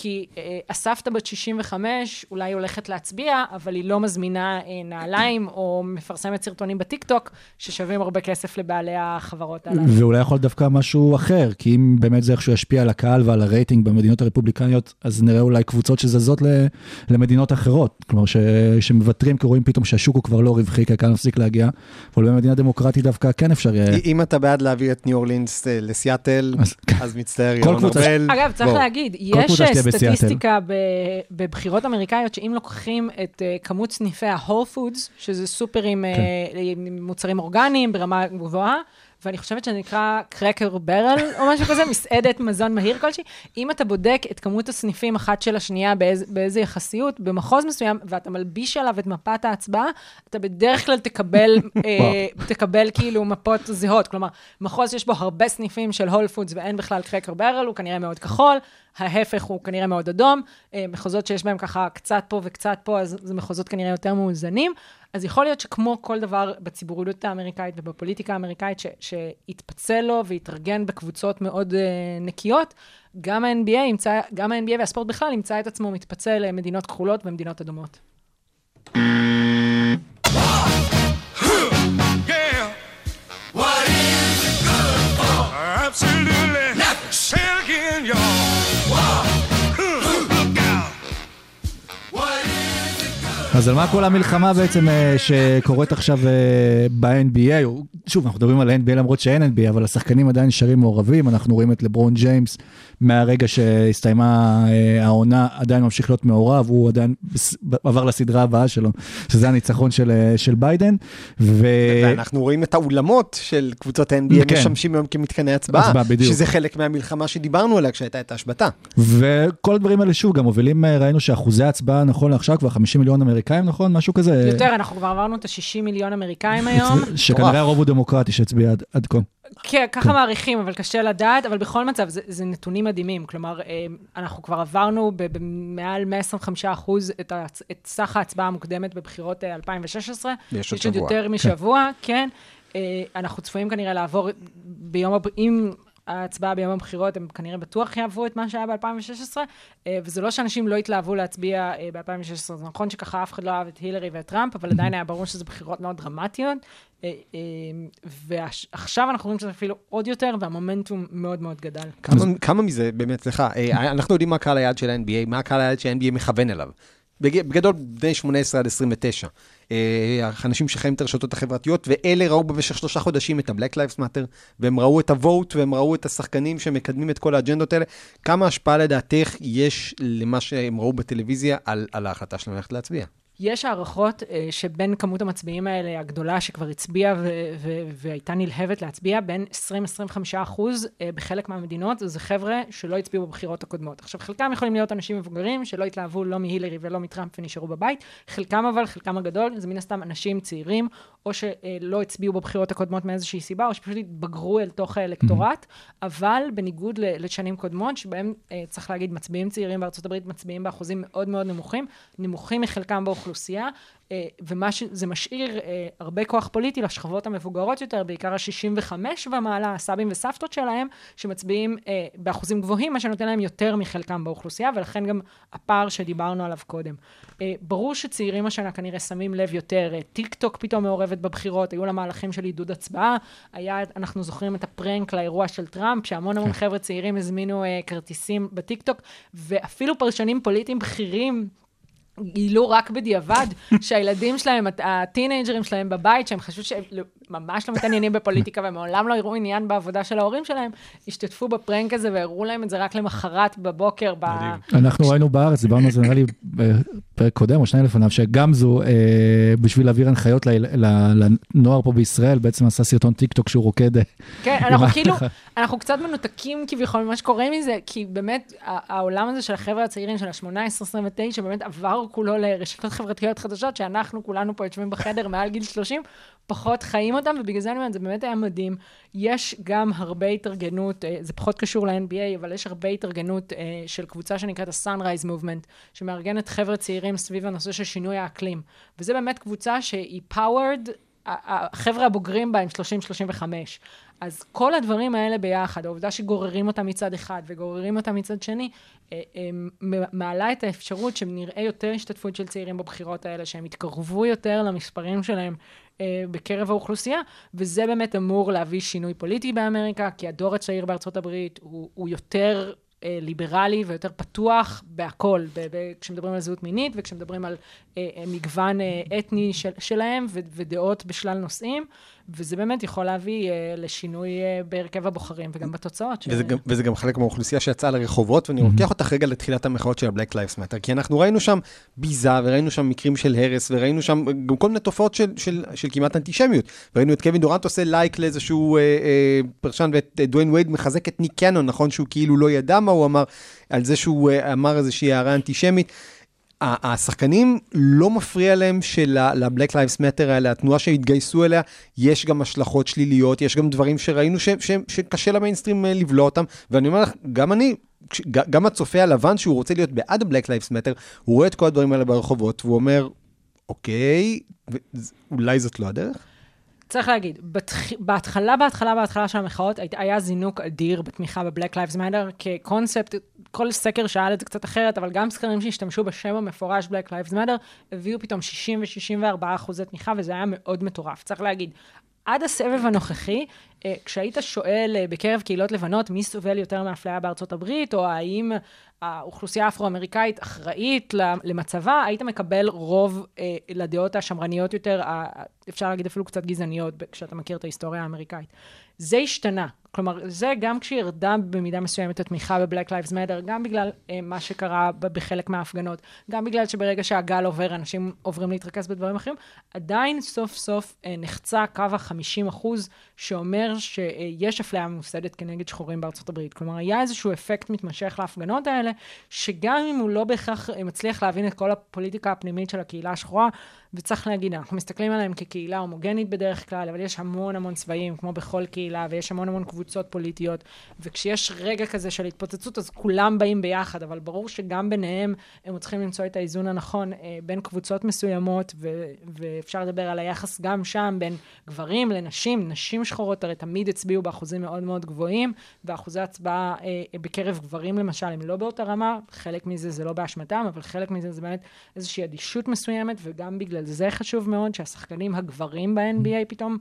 Speaker 6: כי אה, הסבתא בת 65 אולי הולכת להצביע, אבל היא לא מזמינה אה, נעליים או מפרסמת סרטונים בטיקטוק ששווים הרבה כסף לבעלי החברות הללו.
Speaker 3: ואולי יכול להיות דווקא משהו אחר, כי אם באמת זה איכשהו ישפיע על הקהל ועל הרייטינג במדינות הרפובליקניות, אז נראה אולי קבוצות שזזות ל- למדינות אחרות. כלומר, ש- שמוותרים, כי רואים פתאום שהשוק הוא כבר לא רווחי, כי הקהל מפסיק להגיע, אבל במדינה דמוקרטית דווקא כן אפשר יהיה.
Speaker 5: אם אתה בעד להעביר את ניו אורלינס אה, לסיאטל,
Speaker 3: אז-
Speaker 5: אז מצטער,
Speaker 3: כל
Speaker 5: ירון ארבל.
Speaker 6: אגב, צריך
Speaker 5: בוא.
Speaker 6: להגיד, יש סטטיסטיקה בבחירות אמריקאיות, שאם לוקחים את אה, כמות סניפי ה-whole foods, שזה סופרים אה, עם מוצרים אורגניים ברמה גבוהה, ואני חושבת שזה נקרא קרקר ברל או משהו כזה, מסעדת מזון מהיר כלשהי. אם אתה בודק את כמות הסניפים אחת של השנייה באיז, באיזה יחסיות, במחוז מסוים, ואתה מלביש עליו את מפת ההצבעה, אתה בדרך כלל תקבל, אה, תקבל כאילו מפות זהות. כלומר, מחוז שיש בו הרבה סניפים של הול פודס ואין בכלל קרקר ברל, הוא כנראה מאוד כחול, ההפך הוא כנראה מאוד אדום. אה, מחוזות שיש בהם ככה קצת פה וקצת פה, אז זה מחוזות כנראה יותר מאוזנים. אז יכול להיות שכמו כל דבר בציבוריות האמריקאית ובפוליטיקה האמריקאית, ש- שיתפצל לו ויתארגן בקבוצות מאוד uh, נקיות, גם ה-NBA ימצא, גם ה-NBA והספורט בכלל ימצא את עצמו מתפצל למדינות כחולות ומדינות אדומות.
Speaker 7: Yeah. What is good for?
Speaker 3: אז על מה כל המלחמה בעצם אה, שקורית עכשיו אה, ב-NBA? שוב, אנחנו מדברים על NBA למרות שאין NBA, אבל השחקנים עדיין נשארים מעורבים. אנחנו רואים את לברון ג'יימס מהרגע שהסתיימה אה, העונה, עדיין ממשיך להיות מעורב, הוא עדיין עבר לסדרה הבאה שלו, שזה הניצחון של, של ביידן. ו...
Speaker 5: ואנחנו רואים את האולמות של קבוצות ה-NBA
Speaker 3: כן.
Speaker 5: משמשים היום כמתקני הצבעה. שזה חלק מהמלחמה שדיברנו עליה כשהייתה את ההשבתה.
Speaker 3: וכל הדברים האלה שוב גם מובילים, ראינו שאחוזי ההצבעה נכון לעכשיו כבר 50 מיליון אמריקאים, נכון? משהו כזה.
Speaker 6: יותר, אנחנו כבר עברנו את ה-60 מיליון אמריקאים היום.
Speaker 3: שכנראה הרוב הוא דמוקרטי שהצביע עד, עד כה.
Speaker 6: כן, ככה מעריכים, אבל קשה לדעת, אבל בכל מצב, זה, זה נתונים מדהימים. כלומר, אה, אנחנו כבר עברנו ב- במעל 125 אחוז את, את סך ההצבעה המוקדמת בבחירות אה, 2016.
Speaker 5: יש עוד
Speaker 6: יש עוד
Speaker 5: שבוע.
Speaker 6: יותר משבוע, כן. אה, אנחנו צפויים כנראה לעבור ביום, אם ההצבעה ביום הבחירות, הם כנראה בטוח יעברו את מה שהיה ב-2016, וזה לא שאנשים לא התלהבו להצביע אה, ב-2016, זה נכון שככה אף אחד לא אהב את הילרי ואת טראמפ, אבל עדיין היה ברור שזה בחירות מאוד דרמטיות, אה, אה, ועכשיו אנחנו רואים שזה אפילו עוד יותר, והמומנטום מאוד מאוד גדל.
Speaker 5: כמה, מזה באמת, סליחה, אה, אנחנו יודעים מה קהל היעד של ה-NBA, מה הקהל היעד שה-NBA מכוון אליו. בג- בגדול, בני 18 עד 29. אה, אנשים שחיים את הרשתות החברתיות, ואלה ראו במשך שלושה חודשים את ה-Black Lives Matter, והם ראו את ה-vote, והם ראו את השחקנים שמקדמים את כל האג'נדות האלה. כמה השפעה לדעתך יש למה שהם ראו בטלוויזיה על, על ההחלטה שלהם ללכת להצביע?
Speaker 6: יש הערכות אה, שבין כמות המצביעים האלה, הגדולה שכבר הצביעה ו- ו- והייתה נלהבת להצביע, בין 20-25 אחוז אה, בחלק מהמדינות, זה חבר'ה שלא הצביעו בבחירות הקודמות. עכשיו, חלקם יכולים להיות אנשים מבוגרים שלא התלהבו לא מהילרי ולא מטראמפ ונשארו בבית, חלקם אבל, חלקם הגדול, זה מן הסתם אנשים צעירים, או שלא הצביעו בבחירות הקודמות מאיזושהי סיבה, או שפשוט התבגרו אל תוך האלקטורט, אבל בניגוד לשנים קודמות, שבהם, אה, צריך להגיד, מצביעים צעירים בארצות הברית מצביעים באחוזים מאוד מאוד נמוכים, נמוכים מחלקם באוכלוסייה, אה, ומה שזה משאיר אה, הרבה כוח פוליטי לשכבות המבוגרות יותר, בעיקר ה-65 ומעלה, הסבים וסבתות שלהם, שמצביעים אה, באחוזים גבוהים, מה שנותן להם יותר מחלקם באוכלוסייה, ולכן גם הפער שדיברנו עליו קודם. ברור שצעירים השנה כנראה שמים לב יותר, טיק טוק פתאום מעורבת בבחירות, היו לה מהלכים של עידוד הצבעה, היה, אנחנו זוכרים את ה prank לאירוע של טראמפ, שהמון המון חבר'ה צעירים הזמינו כרטיסים בטיק טוק, ואפילו פרשנים פוליטיים בכירים, גילו רק בדיעבד שהילדים שלהם, הט- ה teenagerים שלהם בבית, שהם חשבו שהם לא- ממש לא מתעניינים בפוליטיקה ומעולם לא יראו עניין בעבודה של ההורים שלהם, השתתפו ב prank הזה והראו להם את זה רק למחרת בבוקר. ב...
Speaker 3: אנחנו ראינו בארץ, דיברנו על זה נראה לי בפרק קודם או שניים לפניו, שגמזו, אה, בשביל להעביר הנחיות ל- ל- לנוער פה בישראל, בעצם עשה סרטון טיק טוק שהוא רוקד. אה,
Speaker 6: כן, אנחנו כאילו. אנחנו קצת מנותקים כביכול ממה שקורה מזה, כי באמת, העולם הזה של החבר'ה הצעירים, של ה-18-29, באמת עבר כולו לרשתות חברתיות חדשות, שאנחנו כולנו פה יושבים בחדר מעל גיל 30, פחות חיים אותם, ובגלל זה אני אומרת, זה באמת היה מדהים. יש גם הרבה התארגנות, אה, זה פחות קשור ל-NBA, אבל יש הרבה התארגנות אה, של קבוצה שנקראת ה-Sunrise Movement, שמארגנת חבר'ה צעירים סביב הנושא של שינוי האקלים. וזה באמת קבוצה שהיא powered החבר'ה הבוגרים בה הם 30-35. אז כל הדברים האלה ביחד, העובדה שגוררים אותם מצד אחד וגוררים אותם מצד שני, אה, מעלה את האפשרות שנראה יותר השתתפות של צעירים בבחירות האלה, שהם יתקרבו יותר למספרים שלהם בקרב האוכלוסייה, וזה באמת אמור להביא שינוי פוליטי באמריקה, כי הדור הצעיר בארצות הברית הוא, הוא יותר... אה, ליברלי ויותר פתוח בהכל, ב- ב- כשמדברים על זהות מינית וכשמדברים על אה, אה, מגוון אה, אתני של, שלהם ו- ודעות בשלל נושאים, וזה באמת יכול להביא אה, לשינוי אה, בהרכב הבוחרים וגם בתוצאות.
Speaker 5: וזה גם, וזה גם חלק מהאוכלוסייה שיצאה לרחובות, ואני לוקח אותך רגע לתחילת המחאות של ה-Black Lives Matter, כי אנחנו ראינו שם ביזה, וראינו שם מקרים של הרס, וראינו שם גם כל מיני תופעות של, של, של כמעט אנטישמיות. ראינו את קווין דורנט עושה לייק לאיזשהו אה, אה, פרשן, ואת אה, דוויין וייד מחזק את ניק קנון, נכון שהוא כאילו לא ידע מה הוא אמר, על זה שהוא אה, אמר איזושהי הערה אנטישמית. השחקנים לא מפריע להם של-Black Lives Matter האלה, התנועה שהתגייסו אליה, יש גם השלכות שליליות, יש גם דברים שראינו ש- ש- שקשה למיינסטרים אה, לבלוע אותם, ואני אומר לך, גם אני, גם הצופה הלבן שהוא רוצה להיות בעד ה-Black Lives Matter, הוא רואה את כל הדברים האלה ברחובות, והוא אומר, אוקיי, אולי זאת לא הדרך?
Speaker 6: צריך להגיד. בהתחלה, בהתחלה, בהתחלה של המחאות, היה זינוק אדיר בתמיכה ב-Black Lives Matter כקונספט, כל סקר שאל את זה קצת אחרת, אבל גם סקרים שהשתמשו בשם המפורש Black Lives Matter, הביאו פתאום 60 ו-64 אחוזי תמיכה, וזה היה מאוד מטורף. צריך להגיד, עד הסבב הנוכחי, אה, כשהיית שואל אה, בקרב קהילות לבנות מי סובל יותר מאפליה בארצות הברית, או האם האוכלוסייה האפרו-אמריקאית אחראית למצבה, היית מקבל רוב אה, לדעות השמרניות יותר, אפשר להגיד אפילו קצת גזעניות, כשאתה מכיר את ההיסטוריה האמריקאית. זה השתנה. כלומר, זה גם כשירדה במידה מסוימת התמיכה ב-Black Lives Matter, גם בגלל אה, מה שקרה בחלק מההפגנות, גם בגלל שברגע שהגל עובר, אנשים עוברים להתרכז בדברים אחרים, עדיין סוף סוף אה, נחצה קו ה-50 אחוז, שאומר שיש אפליה ממוסדת כנגד שחורים בארצות הברית. כלומר, היה איזשהו אפקט מתמשך להפגנות האלה, שגם אם הוא לא בהכרח מצליח להבין את כל הפוליטיקה הפנימית של הקהילה השחורה, וצריך להגיד, אנחנו מסתכלים עליהם כקהילה הומוגנית בדרך כלל, אבל יש המון המון צבעים, כמו בכל קהילה, ויש המון המון קבוצות פוליטיות, וכשיש רגע כזה של התפוצצות, אז כולם באים ביחד, אבל ברור שגם ביניהם הם צריכים למצוא את האיזון הנכון אה, בין קבוצות מסוימות, ו- ואפשר לדבר על היחס גם שם בין גברים לנשים. נשים שחורות הרי תמיד הצביעו באחוזים מאוד מאוד גבוהים, ואחוזי הצבעה אה, בקרב גברים למשל הם לא באותה רמה, חלק מזה זה לא באשמתם, אבל חלק מזה זה באמת איזושהי אדישות מסוימת, וגם בגלל זה חשוב מאוד שהשחקנים הגברים ב-NBA פתאום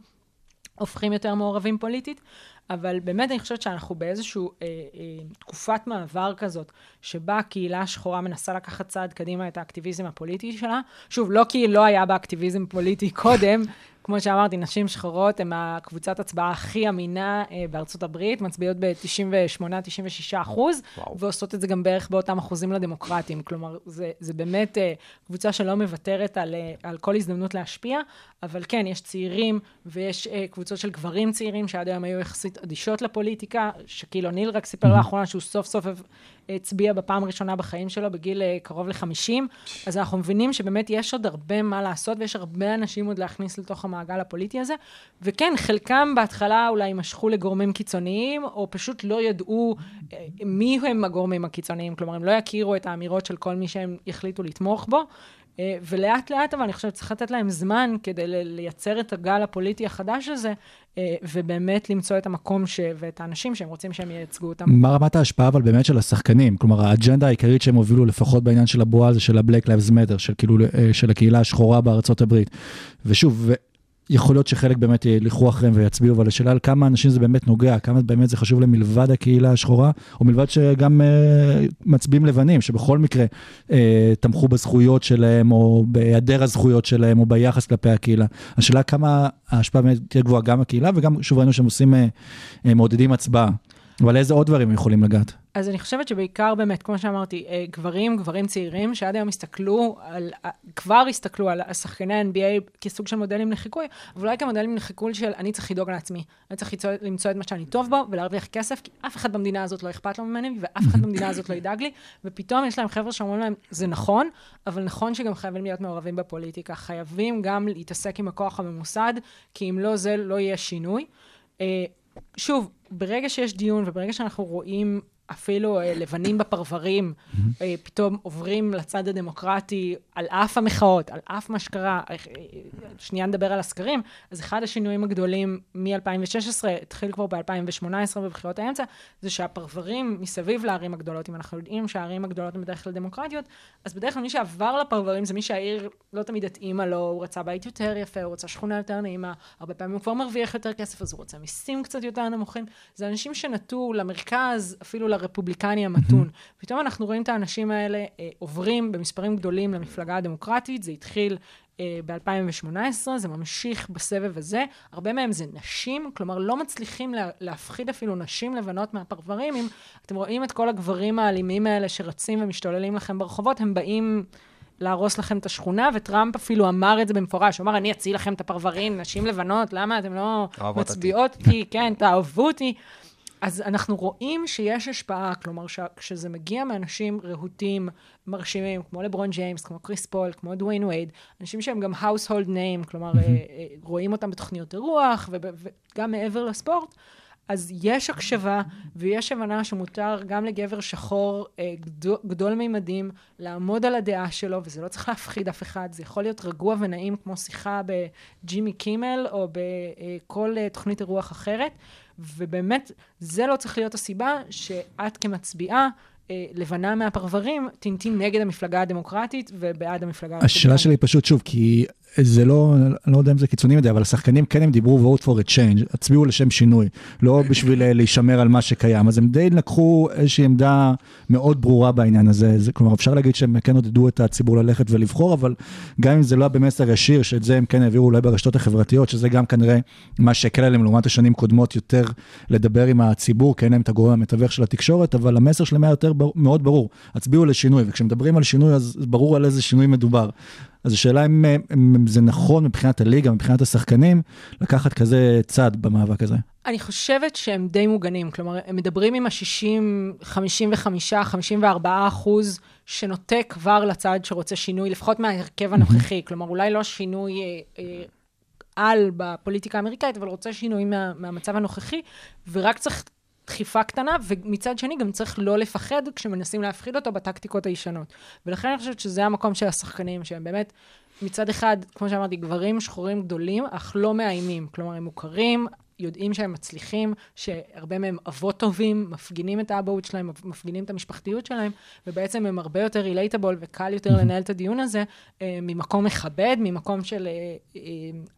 Speaker 6: הופכים יותר מעורבים פוליטית, אבל באמת אני חושבת שאנחנו באיזושהי אה, אה, תקופת מעבר כזאת, שבה הקהילה השחורה מנסה לקחת צעד קדימה את האקטיביזם הפוליטי שלה. שוב, לא כי לא היה בה אקטיביזם פוליטי קודם, כמו שאמרתי, נשים שחורות הן הקבוצת הצבעה הכי אמינה אה, בארצות הברית, מצביעות ב-98-96 אחוז, ועושות את זה גם בערך באותם אחוזים לדמוקרטים. כלומר, זה, זה באמת אה, קבוצה שלא מוותרת על, אה, על כל הזדמנות להשפיע, אבל כן, יש צעירים ויש אה, קבוצות של גברים צעירים שעד היום היו יחסית אדישות לפוליטיקה, שקיל אוניל רק סיפר לאחרונה שהוא סוף סוף הצביע בפעם הראשונה בחיים שלו בגיל אה, קרוב ל-50, אז אנחנו מבינים שבאמת יש עוד הרבה מה לעשות ויש הרבה אנשים עוד להכניס לתוך המעגל הפוליטי הזה, וכן, חלקם בהתחלה אולי משכו לגורמים קיצוניים, או פשוט לא ידעו אה, מי הם הגורמים הקיצוניים, כלומר, הם לא יכירו את האמירות של כל מי שהם החליטו לתמוך בו. אה, ולאט לאט, אבל אני חושבת שצריך לתת להם זמן כדי לייצר את הגל הפוליטי החדש הזה, אה, ובאמת למצוא את המקום ש... ואת האנשים שהם רוצים שהם ייצגו אותם.
Speaker 3: מה רמת ההשפעה אבל באמת של השחקנים? כלומר, האג'נדה העיקרית שהם הובילו לפחות בעניין של הבועה זה של ה-Black Lives Matter, של כאילו, אה, של הקהילה השחורה בארצות הברית. ושוב, יכול להיות שחלק באמת ילכו אחריהם ויצביעו, אבל השאלה על כמה אנשים זה באמת נוגע, כמה באמת זה חשוב להם מלבד הקהילה השחורה, או מלבד שגם אה, מצביעים לבנים, שבכל מקרה אה, תמכו בזכויות שלהם, או בהיעדר הזכויות שלהם, או ביחס כלפי הקהילה. השאלה כמה ההשפעה באמת תהיה גבוהה גם הקהילה, וגם שוב ראינו שהם עושים, אה, מעודדים הצבעה. אבל איזה עוד דברים יכולים לגעת?
Speaker 6: אז אני חושבת שבעיקר באמת, כמו שאמרתי, אה, גברים, גברים צעירים, שעד היום הסתכלו על, כבר הסתכלו על שחקני ה-NBA כסוג של מודלים לחיקוי, אבל אולי כמודלים לחיקוי של אני צריך לדאוג לעצמי, אני צריך למצוא, למצוא את מה שאני טוב בו ולהרוויח כסף, כי אף אחד במדינה הזאת לא אכפת לו ממני, ואף אחד במדינה הזאת לא ידאג לי, ופתאום יש להם חבר'ה שאומרים להם, זה נכון, אבל נכון שגם חייבים להיות מעורבים בפוליטיקה, חייבים גם להתעסק עם הכוח הממוסד, כי אם לא זה, לא יהיה שינוי. אה, שוב, ברגע שיש דיון וברגע שאנחנו רואים אפילו אה, לבנים בפרברים, אה, פתאום עוברים לצד הדמוקרטי על אף המחאות, על אף מה שקרה, אה, שנייה נדבר על הסקרים, אז אחד השינויים הגדולים מ-2016, התחיל כבר ב-2018 בבחירות האמצע, זה שהפרברים מסביב לערים הגדולות, אם אנחנו יודעים שהערים הגדולות הן בדרך כלל דמוקרטיות, אז בדרך כלל מי שעבר לפרברים זה מי שהעיר לא תמיד התאימה לו, הוא רצה בית יותר יפה, הוא רצה שכונה יותר נעימה, הרבה פעמים הוא כבר מרוויח יותר כסף, אז הוא רוצה מיסים קצת יותר נמוכים. זה אנשים שנטו למרכז, אפילו לרפובליקני המתון. פתאום אנחנו רואים את האנשים האלה אה, עוברים במספרים גדולים למפלגה הדמוקרטית, זה התחיל אה, ב-2018, זה ממשיך בסבב הזה. הרבה מהם זה נשים, כלומר לא מצליחים לה, להפחיד אפילו נשים לבנות מהפרברים. אם אתם רואים את כל הגברים האלימים האלה שרצים ומשתוללים לכם ברחובות, הם באים... להרוס לכם את השכונה, וטראמפ אפילו אמר את זה במפורש, הוא אמר, אני אציל לכם את הפרברים, נשים לבנות, למה אתם לא
Speaker 5: אותי."
Speaker 6: מצביעות? כי כן, תאהבו אותי. אז אנחנו רואים שיש השפעה, כלומר, ש- כשזה מגיע מאנשים רהוטים, מרשימים, כמו לברון ג'יימס, כמו קריס פול, כמו דוויין וייד, אנשים שהם גם household name, כלומר, אה, רואים אותם בתוכניות אירוח, וגם מעבר לספורט, אז יש הקשבה ויש הבנה שמותר גם לגבר שחור אה, גדול, גדול מימדים לעמוד על הדעה שלו, וזה לא צריך להפחיד אף אחד, זה יכול להיות רגוע ונעים כמו שיחה בג'ימי קימל או בכל תוכנית אירוח אחרת, ובאמת זה לא צריך להיות הסיבה שאת כמצביעה אה, לבנה מהפרברים, טינטין נגד המפלגה הדמוקרטית ובעד המפלגה
Speaker 3: השאלה שלי פשוט, שוב, כי זה לא, אני לא יודע אם זה קיצוני מדי, אבל השחקנים כן הם דיברו vote for a change, הצביעו לשם שינוי, לא בשביל אה, להישמר על מה שקיים. אז הם די לקחו איזושהי עמדה מאוד ברורה בעניין הזה. זה, כלומר, אפשר להגיד שהם כן עודדו את הציבור ללכת ולבחור, אבל גם אם זה לא היה במסר ישיר, שאת זה הם כן העבירו אולי ברשתות החברתיות, שזה גם כנראה מה שהקל עליהם לעומת השנים קודמות יותר לדבר עם הציבור, כי אין להם את הגורם המתווך של התקשורת, אבל המסר שלהם היה יותר בר- מאוד ברור. הצביעו לשינוי, וכשמדברים על שינוי, אז ברור על איזה שינוי מדובר. אז השאלה אם, אם, אם זה נכון מבחינת הליגה, מבחינת השחקנים, לקחת כזה צד במאבק הזה.
Speaker 6: אני חושבת שהם די מוגנים, כלומר, הם מדברים עם ה-60, 55, 54 אחוז שנוטה כבר לצד שרוצה שינוי, לפחות מההרכב הנוכחי, כלומר, אולי לא שינוי אה, אה, על בפוליטיקה האמריקאית, אבל רוצה שינוי מה, מהמצב הנוכחי, ורק צריך דחיפה קטנה, ומצד שני גם צריך לא לפחד כשמנסים להפחיד אותו בטקטיקות הישנות. ולכן אני חושבת שזה המקום של השחקנים, שהם באמת, מצד אחד, כמו שאמרתי, גברים שחורים גדולים, אך לא מאיימים. כלומר, הם מוכרים, יודעים שהם מצליחים, שהרבה מהם אבות טובים, מפגינים את האבהות שלהם, מפגינים את המשפחתיות שלהם, ובעצם הם הרבה יותר רילייטבול וקל יותר לנהל את הדיון הזה אה, ממקום מכבד, ממקום של אה, אה,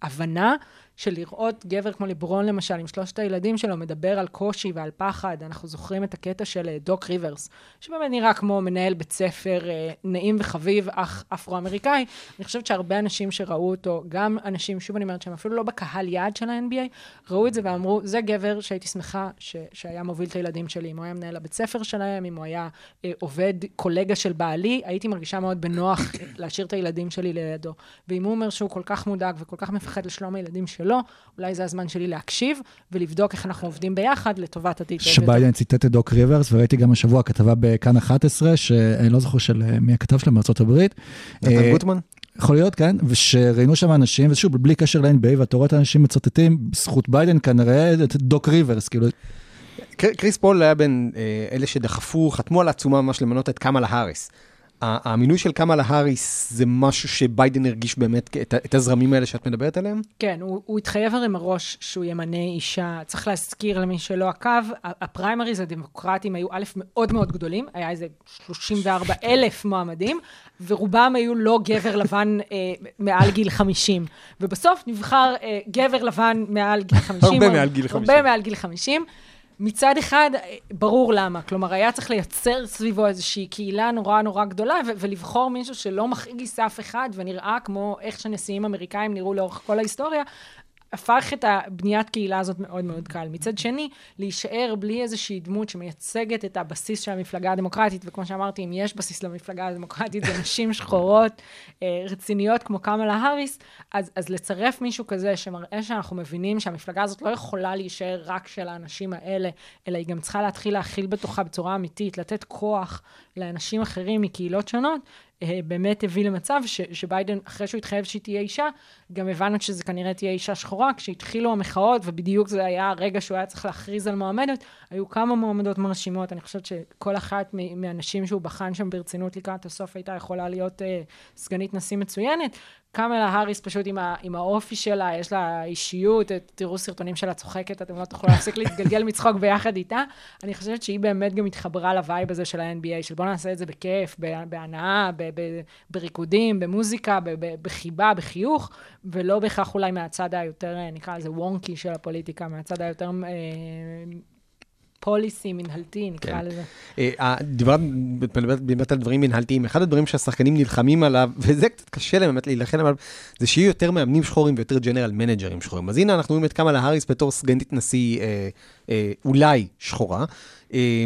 Speaker 6: הבנה. של לראות גבר כמו ליברון למשל, עם שלושת הילדים שלו, מדבר על קושי ועל פחד. אנחנו זוכרים את הקטע של אה, דוק ריברס, שבאמת נראה כמו מנהל בית ספר אה, נעים וחביב, אך אפרו-אמריקאי. אני חושבת שהרבה אנשים שראו אותו, גם אנשים, שוב אני אומרת, שהם אפילו לא בקהל יעד של ה-NBA, ראו את זה ואמרו, זה גבר שהייתי שמחה ש- שהיה מוביל את הילדים שלי. אם הוא היה מנהל הבית ספר שלהם, אם הוא היה אה, עובד, קולגה של בעלי, הייתי מרגישה מאוד בנוח אה, להשאיר את הילדים שלי לידו. ואם הוא אומר שהוא כל כך מודאג וכל כך מפחד לשלום הילדים שלו, אולי זה הזמן שלי להקשיב ולבדוק איך אנחנו עובדים ביחד לטובת יותר.
Speaker 3: שביידן ציטט את דוק ריברס, וראיתי גם השבוע כתבה בכאן 11, שאני לא זוכר של אה, מי הכתב שלהם בארצות הברית.
Speaker 5: נתן
Speaker 3: אה,
Speaker 5: גוטמן?
Speaker 3: יכול להיות, כן, ושראיינו שם אנשים, ושוב, בלי קשר ל-NBA, ואתה רואה את האנשים מצטטים, בזכות ביידן כנראה, את דוק ריברס, כאילו,
Speaker 5: קר- קריס פול היה בין אה, אלה שדחפו, חתמו על העצומה ממש למנות את קמאלה האריס. המינוי של קמאלה האריס זה משהו שביידן הרגיש באמת את, את הזרמים האלה שאת מדברת עליהם?
Speaker 6: כן, הוא, הוא התחייב הרי מראש שהוא ימנה אישה. צריך להזכיר למי שלא עקב, הפריימריז הדמוקרטיים היו א', מאוד מאוד גדולים, היה איזה 34 אלף מועמדים, ורובם היו לא גבר לבן אה, מעל גיל 50. ובסוף נבחר אה, גבר לבן מעל גיל 50.
Speaker 5: הרבה מעל גיל 50.
Speaker 6: הרבה מעל גיל 50. מצד אחד, ברור למה. כלומר, היה צריך לייצר סביבו איזושהי קהילה נורא נורא גדולה, ולבחור מישהו שלא מכעיס אף אחד, ונראה כמו איך שנשיאים אמריקאים נראו לאורך כל ההיסטוריה, הפך את הבניית קהילה הזאת מאוד מאוד קל. מצד שני, להישאר בלי איזושהי דמות שמייצגת את הבסיס של המפלגה הדמוקרטית, וכמו שאמרתי, אם יש בסיס למפלגה הדמוקרטית, זה נשים שחורות אה, רציניות כמו קמלה האריס, אז, אז לצרף מישהו כזה שמראה שאנחנו מבינים שהמפלגה הזאת לא יכולה להישאר רק של האנשים האלה, אלא היא גם צריכה להתחיל להכיל בתוכה בצורה אמיתית, לתת כוח לאנשים אחרים מקהילות שונות, באמת הביא למצב ש, שביידן, אחרי שהוא התחייב שהיא תהיה אישה, גם הבנו שזה כנראה תהיה אישה שחורה. כשהתחילו המחאות, ובדיוק זה היה הרגע שהוא היה צריך להכריז על מועמדת, היו כמה מועמדות מרשימות. אני חושבת שכל אחת מהנשים שהוא בחן שם ברצינות לקראת הסוף הייתה יכולה להיות אה, סגנית נשיא מצוינת. קמלה האריס פשוט עם, ה, עם האופי שלה, יש לה אישיות, תראו סרטונים שלה צוחקת, אתם לא תוכלו להפסיק להתגלגל מצחוק ביחד איתה. אני חושבת שהיא באמת גם התחברה לווייב הזה של ה-NBA, של בוא נעשה את זה בכיף, בהנאה, בריקודים, במוזיקה, בחיבה, בחיוך, ולא בהכרח אולי מהצד היותר, אה, נקרא לזה wonky של הפוליטיקה, מהצד היותר אה, policy, מנהלתי, נקרא
Speaker 5: כן.
Speaker 6: לזה.
Speaker 5: אה, דיברת באמת על דברים מנהלתיים, אחד הדברים שהשחקנים נלחמים עליו, וזה קצת קשה להם באמת להילחם עליו, זה שיהיו יותר מאמנים שחורים ויותר general manager ים שחורים. אז הנה אנחנו רואים את קמאלה האריס בתור סגנית נשיא אה, אה, אולי שחורה. אה,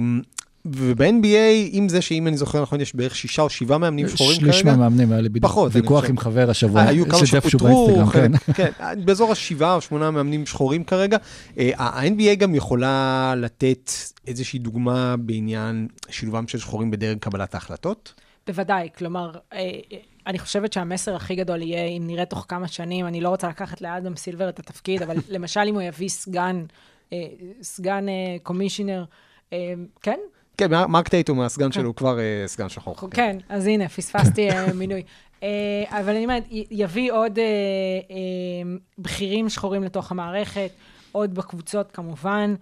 Speaker 5: וב-NBA, עם זה שאם אני זוכר נכון, יש בערך שישה או שבעה מאמנים שחורים כרגע.
Speaker 3: שליש מהמאמנים היה לי בדיוק ויכוח. עם חבר השבוע,
Speaker 5: אה, היו כמה שפוטרו,
Speaker 3: כן.
Speaker 5: כן, באזור השבעה או שמונה מאמנים שחורים כרגע. אה, ה-NBA גם יכולה לתת איזושהי דוגמה בעניין שילובם של שחורים בדרג קבלת ההחלטות.
Speaker 6: בוודאי, כלומר, אה, אה, אני חושבת שהמסר הכי גדול יהיה, אם נראה תוך כמה שנים, אני לא רוצה לקחת לאדם סילבר את התפקיד, אבל למשל אם הוא יביא סגן, אה, סגן קומישיונר, כן?
Speaker 5: כן, מר- מרק טייטום, הסגן שלו, הוא כבר אה, סגן שחור.
Speaker 6: כן, אז הנה, פספסתי אה, מינוי. אה, אבל אני אומרת, יביא עוד בכירים שחורים לתוך המערכת, עוד בקבוצות כמובן.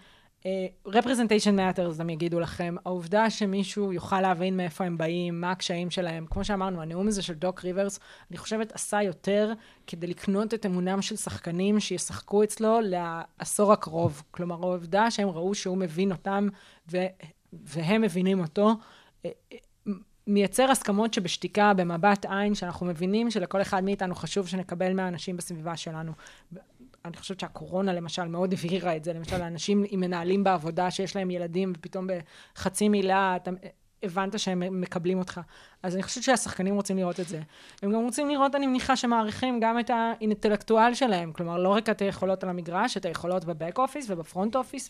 Speaker 6: representation matters, הם יגידו לכם. העובדה שמישהו יוכל להבין מאיפה הם באים, מה הקשיים שלהם. כמו שאמרנו, הנאום הזה של דוק ריברס, אני חושבת עשה יותר כדי לקנות את אמונם של שחקנים שישחקו אצלו לעשור הקרוב. כלומר, העובדה שהם ראו שהוא מבין אותם ו- והם מבינים אותו, אה, אה, מייצר הסכמות שבשתיקה, במבט עין, שאנחנו מבינים שלכל אחד מאיתנו חשוב שנקבל מהאנשים בסביבה שלנו. אני חושבת שהקורונה למשל מאוד הבהירה את זה, למשל אנשים עם מנהלים בעבודה שיש להם ילדים ופתאום בחצי מילה אתה הבנת שהם מקבלים אותך. אז אני חושבת שהשחקנים רוצים לראות את זה. הם גם רוצים לראות, אני מניחה, שמעריכים גם את האינטלקטואל שלהם, כלומר לא רק את היכולות על המגרש, את היכולות בבק אופיס ובפרונט אופיס,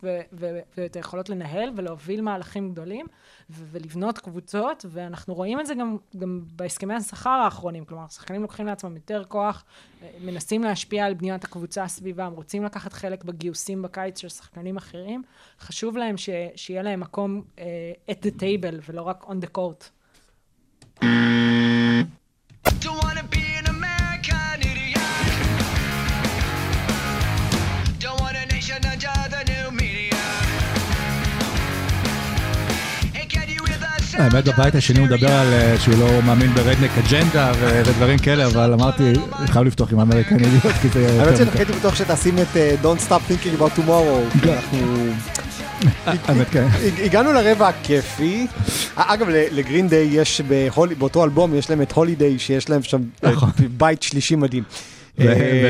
Speaker 6: ואת היכולות לנהל ולהוביל מהלכים גדולים, ולבנות קבוצות, ואנחנו רואים את זה גם, גם בהסכמי השכר האחרונים, כלומר, השחקנים לוקחים לעצמם יותר כוח, אה, מנסים להשפיע על בניית הקבוצה סביבם, רוצים לקחת חלק בגיוסים בקיץ של שחקנים אחרים, חשוב להם ש- שיהיה להם מקום uh, at the table ולא רק on the court.
Speaker 3: האמת, בבית השני הוא מדבר על אה, שהוא לא מאמין ברדנק אג'נדה ודברים כאלה, אבל אמרתי, חייב לפתוח עם אמריקן אידיוט, כי זה
Speaker 5: האמת שאני הייתי בטוח שתשים את אה, Don't Stop Thinking About Tomorrow. כי אנחנו...
Speaker 3: האמת, כן.
Speaker 5: הג- הגענו לרבע הכיפי. אה, אגב, לגרין דיי יש באותו אלבום, יש להם את הולידיי, שיש להם שם אה,
Speaker 3: נכון.
Speaker 5: בית שלישי מדהים. אה,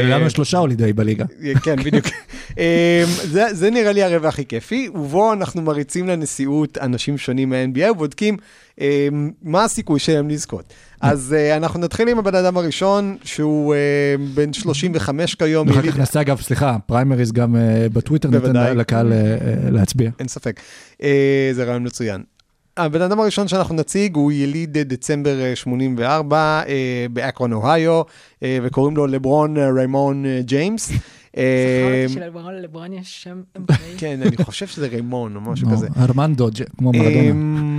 Speaker 3: ולנו יש שלושה הולידיי בליגה.
Speaker 5: כן, בדיוק. אה, זה, נראה לי הרבע הכי כיפי, ובו אנחנו מריצים לנשיאות אנשים שונים מה-NBA ובודקים אה, מה הסיכוי שלהם לזכות. אז אה, אנחנו נתחיל עם הבן אדם הראשון, שהוא אה, בן 35 כיום.
Speaker 3: ואחר כך נעשה, אגב, סליחה, פריימריז גם אה, בטוויטר
Speaker 5: בוודאי.
Speaker 3: לקהל אה, להצביע.
Speaker 5: אין ספק. אה, זה רעיון מצוין. הבן אדם הראשון שאנחנו נציג הוא יליד דצמבר אה, 84 אה, באקרון, אוהיו, אה, וקוראים לו לברון ריימון ג'יימס.
Speaker 6: שלברון לברון יש שם.
Speaker 5: כן, אני חושב שזה ריימון או משהו כזה.
Speaker 3: ארמנדו, כמו מרדונה.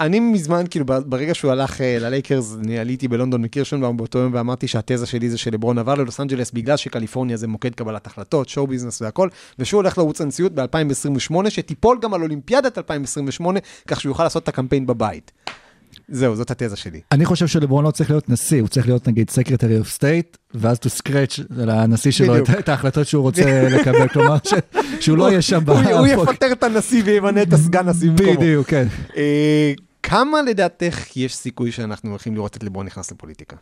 Speaker 5: אני מזמן, כאילו, ברגע שהוא הלך אה, ללייקרס, אני עליתי בלונדון וקירשנבאום באותו יום ואמרתי שהתזה שלי זה שלברון עבר ללוס אנג'לס בגלל שקליפורניה זה מוקד קבלת החלטות, show business והכל, ושהוא הולך לרוץ הנשיאות ב-2028, שתיפול גם על אולימפיאדת 2028, כך שהוא יוכל לעשות את הקמפיין בבית. זהו, זאת התזה שלי.
Speaker 3: אני חושב שלברון לא צריך להיות נשיא, הוא צריך להיות נגיד secretary of state, ואז to scratch לנשיא שלו את-. את ההחלטות שהוא רוצה לקבל, כלומר ש- שהוא לא יהיה שם
Speaker 5: הוא-. יפטר את הנשיא וימנה את הסגן נשיא במקומו.
Speaker 3: בדיוק, כן.
Speaker 5: אה, כמה לדעתך יש סיכוי שאנחנו הולכים לראות את לברון נכנס לפוליטיקה?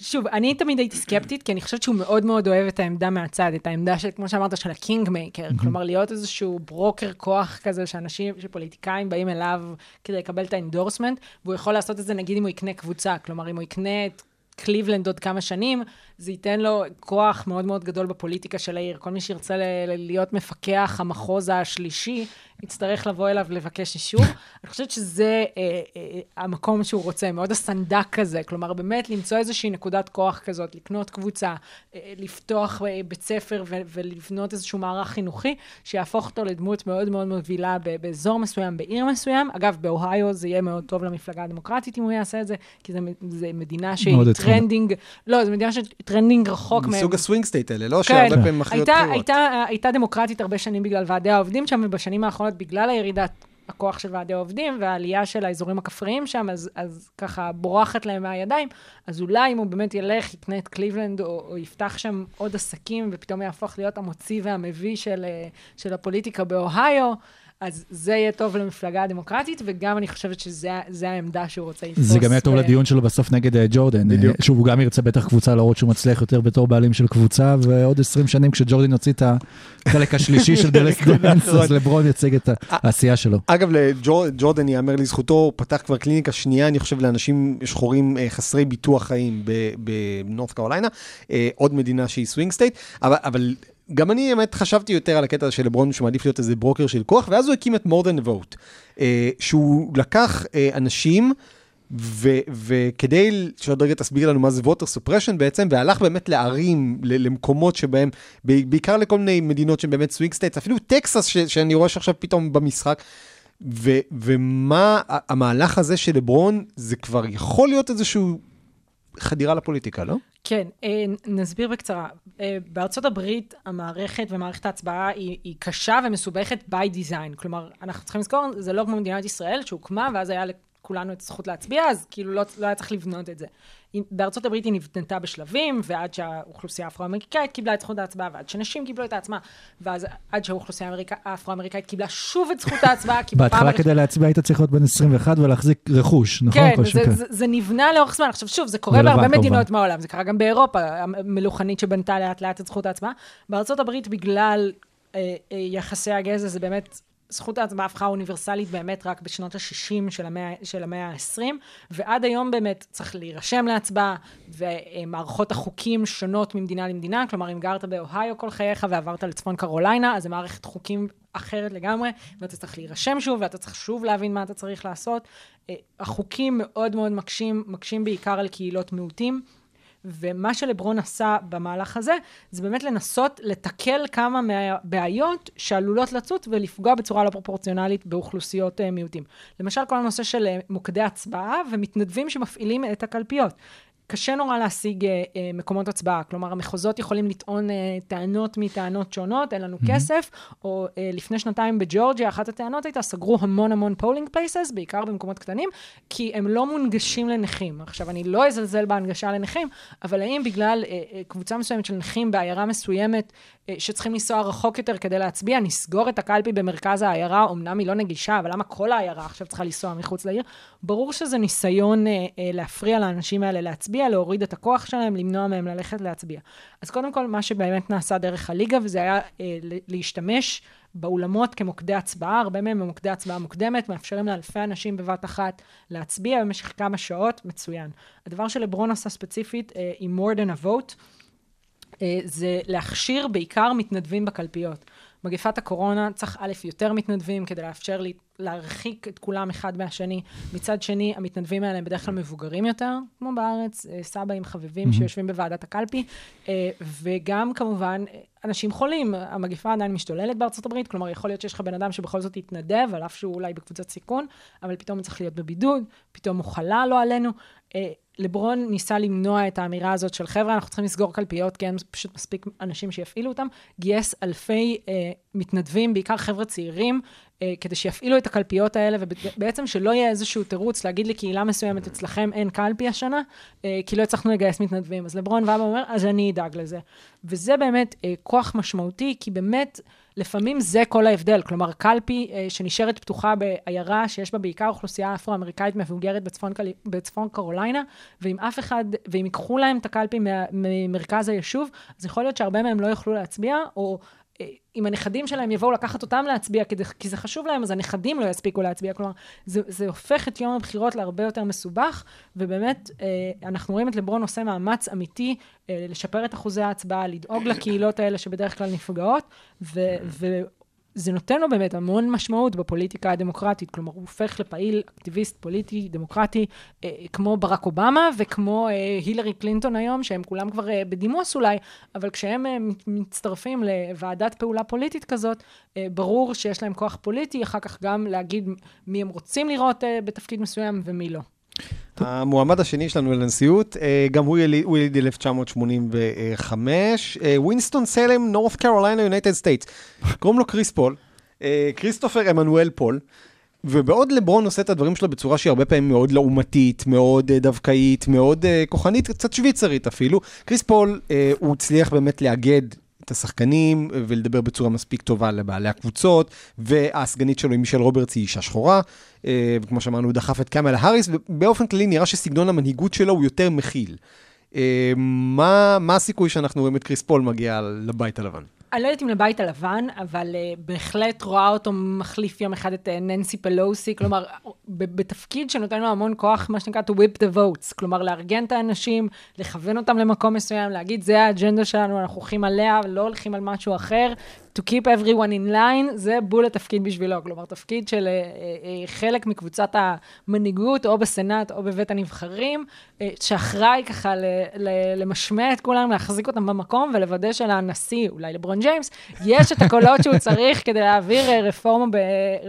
Speaker 6: שוב, אני תמיד הייתי סקפטית, כי אני חושבת שהוא מאוד מאוד אוהב את העמדה מהצד, את העמדה של, כמו שאמרת, של ה king maker, כלומר, להיות איזשהו ברוקר כוח כזה, שאנשים, שפוליטיקאים באים אליו כדי לקבל את ה endorsement, והוא יכול לעשות את זה, נגיד, אם הוא יקנה קבוצה, כלומר, אם הוא יקנה את קליבלנד עוד כמה שנים, זה ייתן לו כוח מאוד מאוד גדול בפוליטיקה של העיר. כל מי שירצה להיות מפקח המחוז השלישי, יצטרך לבוא אליו לבקש אישור. אני חושבת שזה אה, אה, המקום שהוא רוצה, מאוד הסנדק כזה. כלומר, באמת למצוא איזושהי נקודת כוח כזאת, לקנות קבוצה, אה, לפתוח אה, בית ספר ו- ולבנות איזשהו מערך חינוכי, שיהפוך אותו לדמות מאוד מאוד מובילה באזור מסוים, בעיר מסוים. אגב, באוהיו זה יהיה מאוד טוב למפלגה הדמוקרטית אם הוא יעשה את זה, כי זו מדינה שהיא
Speaker 3: מאוד.
Speaker 6: trending, לא, זו מדינה ש trending רחוק מהם.
Speaker 5: מסוג ה swing state האלה, לא
Speaker 6: כן.
Speaker 5: שהרבה פעמים מכריעות בחירות.
Speaker 6: הייתה, דמוקרטית הרבה שנים בגלל ועדי העובדים שם, ובשנים האחרונות, בגלל הירידת הכוח של ועדי העובדים והעלייה של האזורים הכפריים שם, אז, אז ככה בורחת להם מהידיים. אז אולי אם הוא באמת ילך, יקנה את קליבלנד, או, או יפתח שם עוד עסקים, ופתאום יהפוך להיות המוציא והמביא של, אה, של הפוליטיקה באוהיו, אז זה יהיה טוב למפלגה הדמוקרטית, וגם אני חושבת שזה זה העמדה שהוא רוצה לתפוס.
Speaker 3: זה גם יהיה טוב
Speaker 6: ב-
Speaker 3: לדיון שלו בסוף נגד אה, ג'ורדן.
Speaker 5: בדיוק.
Speaker 3: אה, שוב, הוא גם ירצה בטח קבוצה להראות שהוא מצליח יותר בתור בעלים של קבוצה, ועוד 20 שנים כשג'ורדן יוציא את החלק השלישי של The Last Dance, אז לברון יציג את העשייה שלו.
Speaker 5: אגב, לג'ורדן ייאמר לזכותו, הוא פתח כבר קליניקה שנייה, אני חושב, לאנשים שחורים אה, חסרי ביטוח חיים בנורת קרוליינה, אה, עוד מדינה שהיא swing state, אבל, אבל גם אני באמת חשבתי יותר על הקטע של לברון, שהוא מעדיף להיות איזה ברוקר של כוח, ואז הוא הקים את More Than a Vote, אה, שהוא לקח אה, אנשים, ו- וכדי שעוד רגע תסביר לנו מה זה voter suppression בעצם, והלך באמת לערים, למקומות שבהם, בעיקר לכל מיני מדינות שהן באמת swing states, אפילו טקסס ש- שאני רואה שעכשיו פתאום במשחק, ו- ומה המהלך הזה של לברון, זה כבר יכול להיות איזשהו חדירה לפוליטיקה, לא?
Speaker 6: כן, אה, נסביר בקצרה. אה, בארצות הברית המערכת ומערכת ההצבעה היא, היא קשה ומסובכת by design. כלומר, אנחנו צריכים לזכור, זה לא כמו מדינת ישראל שהוקמה, ואז היה לכולנו את הזכות להצביע, אז כאילו לא, לא היה צריך לבנות את זה. בארצות הברית היא נבנתה בשלבים, ועד שהאוכלוסייה האפרו-אמריקאית קיבלה את זכות ההצבעה, ועד שנשים קיבלו את העצמה, ואז עד שהאוכלוסייה האפרו-אמריקאית קיבלה שוב את זכות ההצבעה, כי בפעם
Speaker 3: בהתחלה כדי להצביע היית צריך להיות בן 21 ולהחזיק רכוש, נכון?
Speaker 6: כן, זה,
Speaker 3: כזה.
Speaker 6: זה, זה נבנה לאורך זמן. עכשיו שוב, זה קורה בהרבה. מדינות מהעולם, זה קרה גם באירופה, המלוכנית שבנתה לאט לאט את זכות ההצבעה. בארצות הברית, בגלל אה, אה, יחסי הגזע, זה באמת, זכות ההצבעה הפכה אוניברסלית באמת רק בשנות ה-60 של המאה, של המאה ה-20, ועד היום באמת צריך להירשם להצבעה, ומערכות החוקים שונות ממדינה למדינה, כלומר, אם גרת באוהיו כל חייך ועברת לצפון קרוליינה, אז זו מערכת חוקים אחרת לגמרי, ואתה צריך להירשם שוב, ואתה צריך שוב להבין מה אתה צריך לעשות. אה, החוקים מאוד מאוד מקשים, מקשים בעיקר על קהילות מיעוטים. ומה שלברון עשה במהלך הזה, זה באמת לנסות לתקל כמה מהבעיות שעלולות לצוץ ולפגוע בצורה לא פרופורציונלית באוכלוסיות אה, מיעוטים. למשל, כל הנושא של אה, מוקדי הצבעה ומתנדבים שמפעילים את הקלפיות. קשה נורא להשיג אה, אה, מקומות הצבעה, כלומר המחוזות יכולים לטעון אה, טענות מטענות שונות, אין לנו mm-hmm. כסף, או אה, לפני שנתיים בג'ורג'יה, אחת הטענות הייתה, סגרו המון המון polling places, בעיקר במקומות קטנים, כי הם לא מונגשים לנכים. עכשיו, אני לא אזלזל בהנגשה לנכים, אבל האם בגלל אה, אה, קבוצה מסוימת של נכים בעיירה מסוימת, שצריכים לנסוע רחוק יותר כדי להצביע, נסגור את הקלפי במרכז העיירה, אמנם היא לא נגישה, אבל למה כל העיירה עכשיו צריכה לנסוע מחוץ לעיר? ברור שזה ניסיון אה, אה, להפריע לאנשים האלה להצביע, להוריד את הכוח שלהם, למנוע מהם ללכת להצביע. אז קודם כל, מה שבאמת נעשה דרך הליגה, וזה היה אה, להשתמש באולמות כמוקדי הצבעה, הרבה מהם במוקדי הצבעה מוקדמת, מאפשרים לאלפי אנשים בבת אחת להצביע במשך כמה שעות, מצוין. הדבר שלברון עשה ספציפית אה, עם more than a vote, אה, זה להכשיר בעיקר מתנדבים בקלפיות. מגפת הקורונה צריך א', יותר מתנדבים כדי לאפשר לי להרחיק את כולם אחד מהשני. מצד שני, המתנדבים האלה הם בדרך כלל מבוגרים יותר, כמו בארץ, אה, סבאים חביבים שיושבים בוועדת הקלפי, אה, וגם כמובן אה, אנשים חולים. המגפה עדיין משתוללת בארצות הברית, כלומר, יכול להיות שיש לך בן אדם שבכל זאת יתנדב, על אף שהוא אולי בקבוצת סיכון, אבל פתאום הוא צריך להיות בבידוד, פתאום הוא חלה לא עלינו. לברון ניסה למנוע את האמירה הזאת של חבר'ה, אנחנו צריכים לסגור קלפיות, כי אין פשוט מספיק אנשים שיפעילו אותם. גייס אלפי אה, מתנדבים, בעיקר חבר'ה צעירים, כדי שיפעילו את הקלפיות האלה, ובעצם שלא יהיה איזשהו תירוץ להגיד לקהילה מסוימת, אצלכם אין קלפי השנה, אה, כי לא הצלחנו לגייס מתנדבים. אז לברון בא ואומר, אז אני אדאג לזה. וזה באמת אה, כוח משמעותי, כי באמת, לפעמים זה כל ההבדל. כלומר, קלפי אה, שנשארת פתוחה בעיירה שיש בה בעיקר אוכלוסייה אפרו-אמריקאית מבוגרת בצפון, קל... בצפון קרוליינה, ואם אף אחד, ואם ייקחו להם את הקלפי. ממרכז היישוב, אז יכול להיות שהרבה מהם לא יוכלו להצביע, או אה, אם הנכדים שלהם יבואו לקחת אותם להצביע, כדי, כי זה חשוב להם, אז הנכדים לא יספיקו להצביע. כלומר, זה, זה הופך את יום הבחירות להרבה יותר מסובך, ובאמת, אה, אנחנו רואים את לברון עושה מאמץ אמיתי אה, לשפר את אחוזי ההצבעה, לדאוג לקהילות האלה שבדרך כלל נפגעות, ו... זה נותן לו באמת המון משמעות בפוליטיקה הדמוקרטית, כלומר הוא הופך לפעיל אקטיביסט פוליטי דמוקרטי אה, כמו ברק אובמה וכמו אה, הילרי קלינטון היום, שהם כולם כבר אה, בדימוס אולי, אבל כשהם אה, מצטרפים לוועדת פעולה פוליטית כזאת, אה, ברור שיש להם כוח פוליטי, אחר כך גם להגיד מי הם רוצים לראות אה, בתפקיד מסוים ומי לא.
Speaker 5: המועמד השני שלנו לנשיאות, אה, גם הוא יליד הוא יליד 1985, אה, ווינסטון סלם, נורת' קרוליינה, United States. קוראים לו קריס פול, אה, כריסטופר עמנואל פול. ובעוד לברון עושה את הדברים שלו בצורה שהיא הרבה פעמים מאוד לעומתית, מאוד אה, דווקאית, מאוד כוחנית, קצת שוויצרית אפילו, קריס פול, הוא הצליח באמת לאגד את השחקנים ולדבר בצורה מספיק טובה לבעלי הקבוצות, והסגנית שלו היא מישל רוברטס היא אישה שחורה, אה, וכמו שאמרנו, הוא דחף את קמאלה האריס, ובאופן כללי נראה שסגנון המנהיגות שלו הוא יותר מכיל. אה, מה, מה הסיכוי שאנחנו רואים את קריס פול מגיע לבית הלבן?
Speaker 6: אני לא יודעת אם לבית הלבן, אבל uh, בהחלט רואה אותו מחליף יום אחד את uh, ננסי פלוסי, כלומר, בתפקיד שנותן לו המון כוח, מה שנקרא to whip the votes, כלומר, לארגן את האנשים, לכוון אותם למקום מסוים, להגיד, זה האג'נדה שלנו, אנחנו הולכים עליה, לא הולכים על משהו אחר, to keep everyone in line, זה בול התפקיד בשבילו. כלומר, תפקיד של אה, אה, אה, חלק מקבוצת המנהיגות, או בסנאט או בבית הנבחרים, אה, שאחראי ככה ל- ל- למשמע את כולם, להחזיק אותם במקום ולוודא שלנשיא, אולי לברון ג'יימס, יש את הקולות שהוא צריך כדי להעביר אה, רפורמה, ב-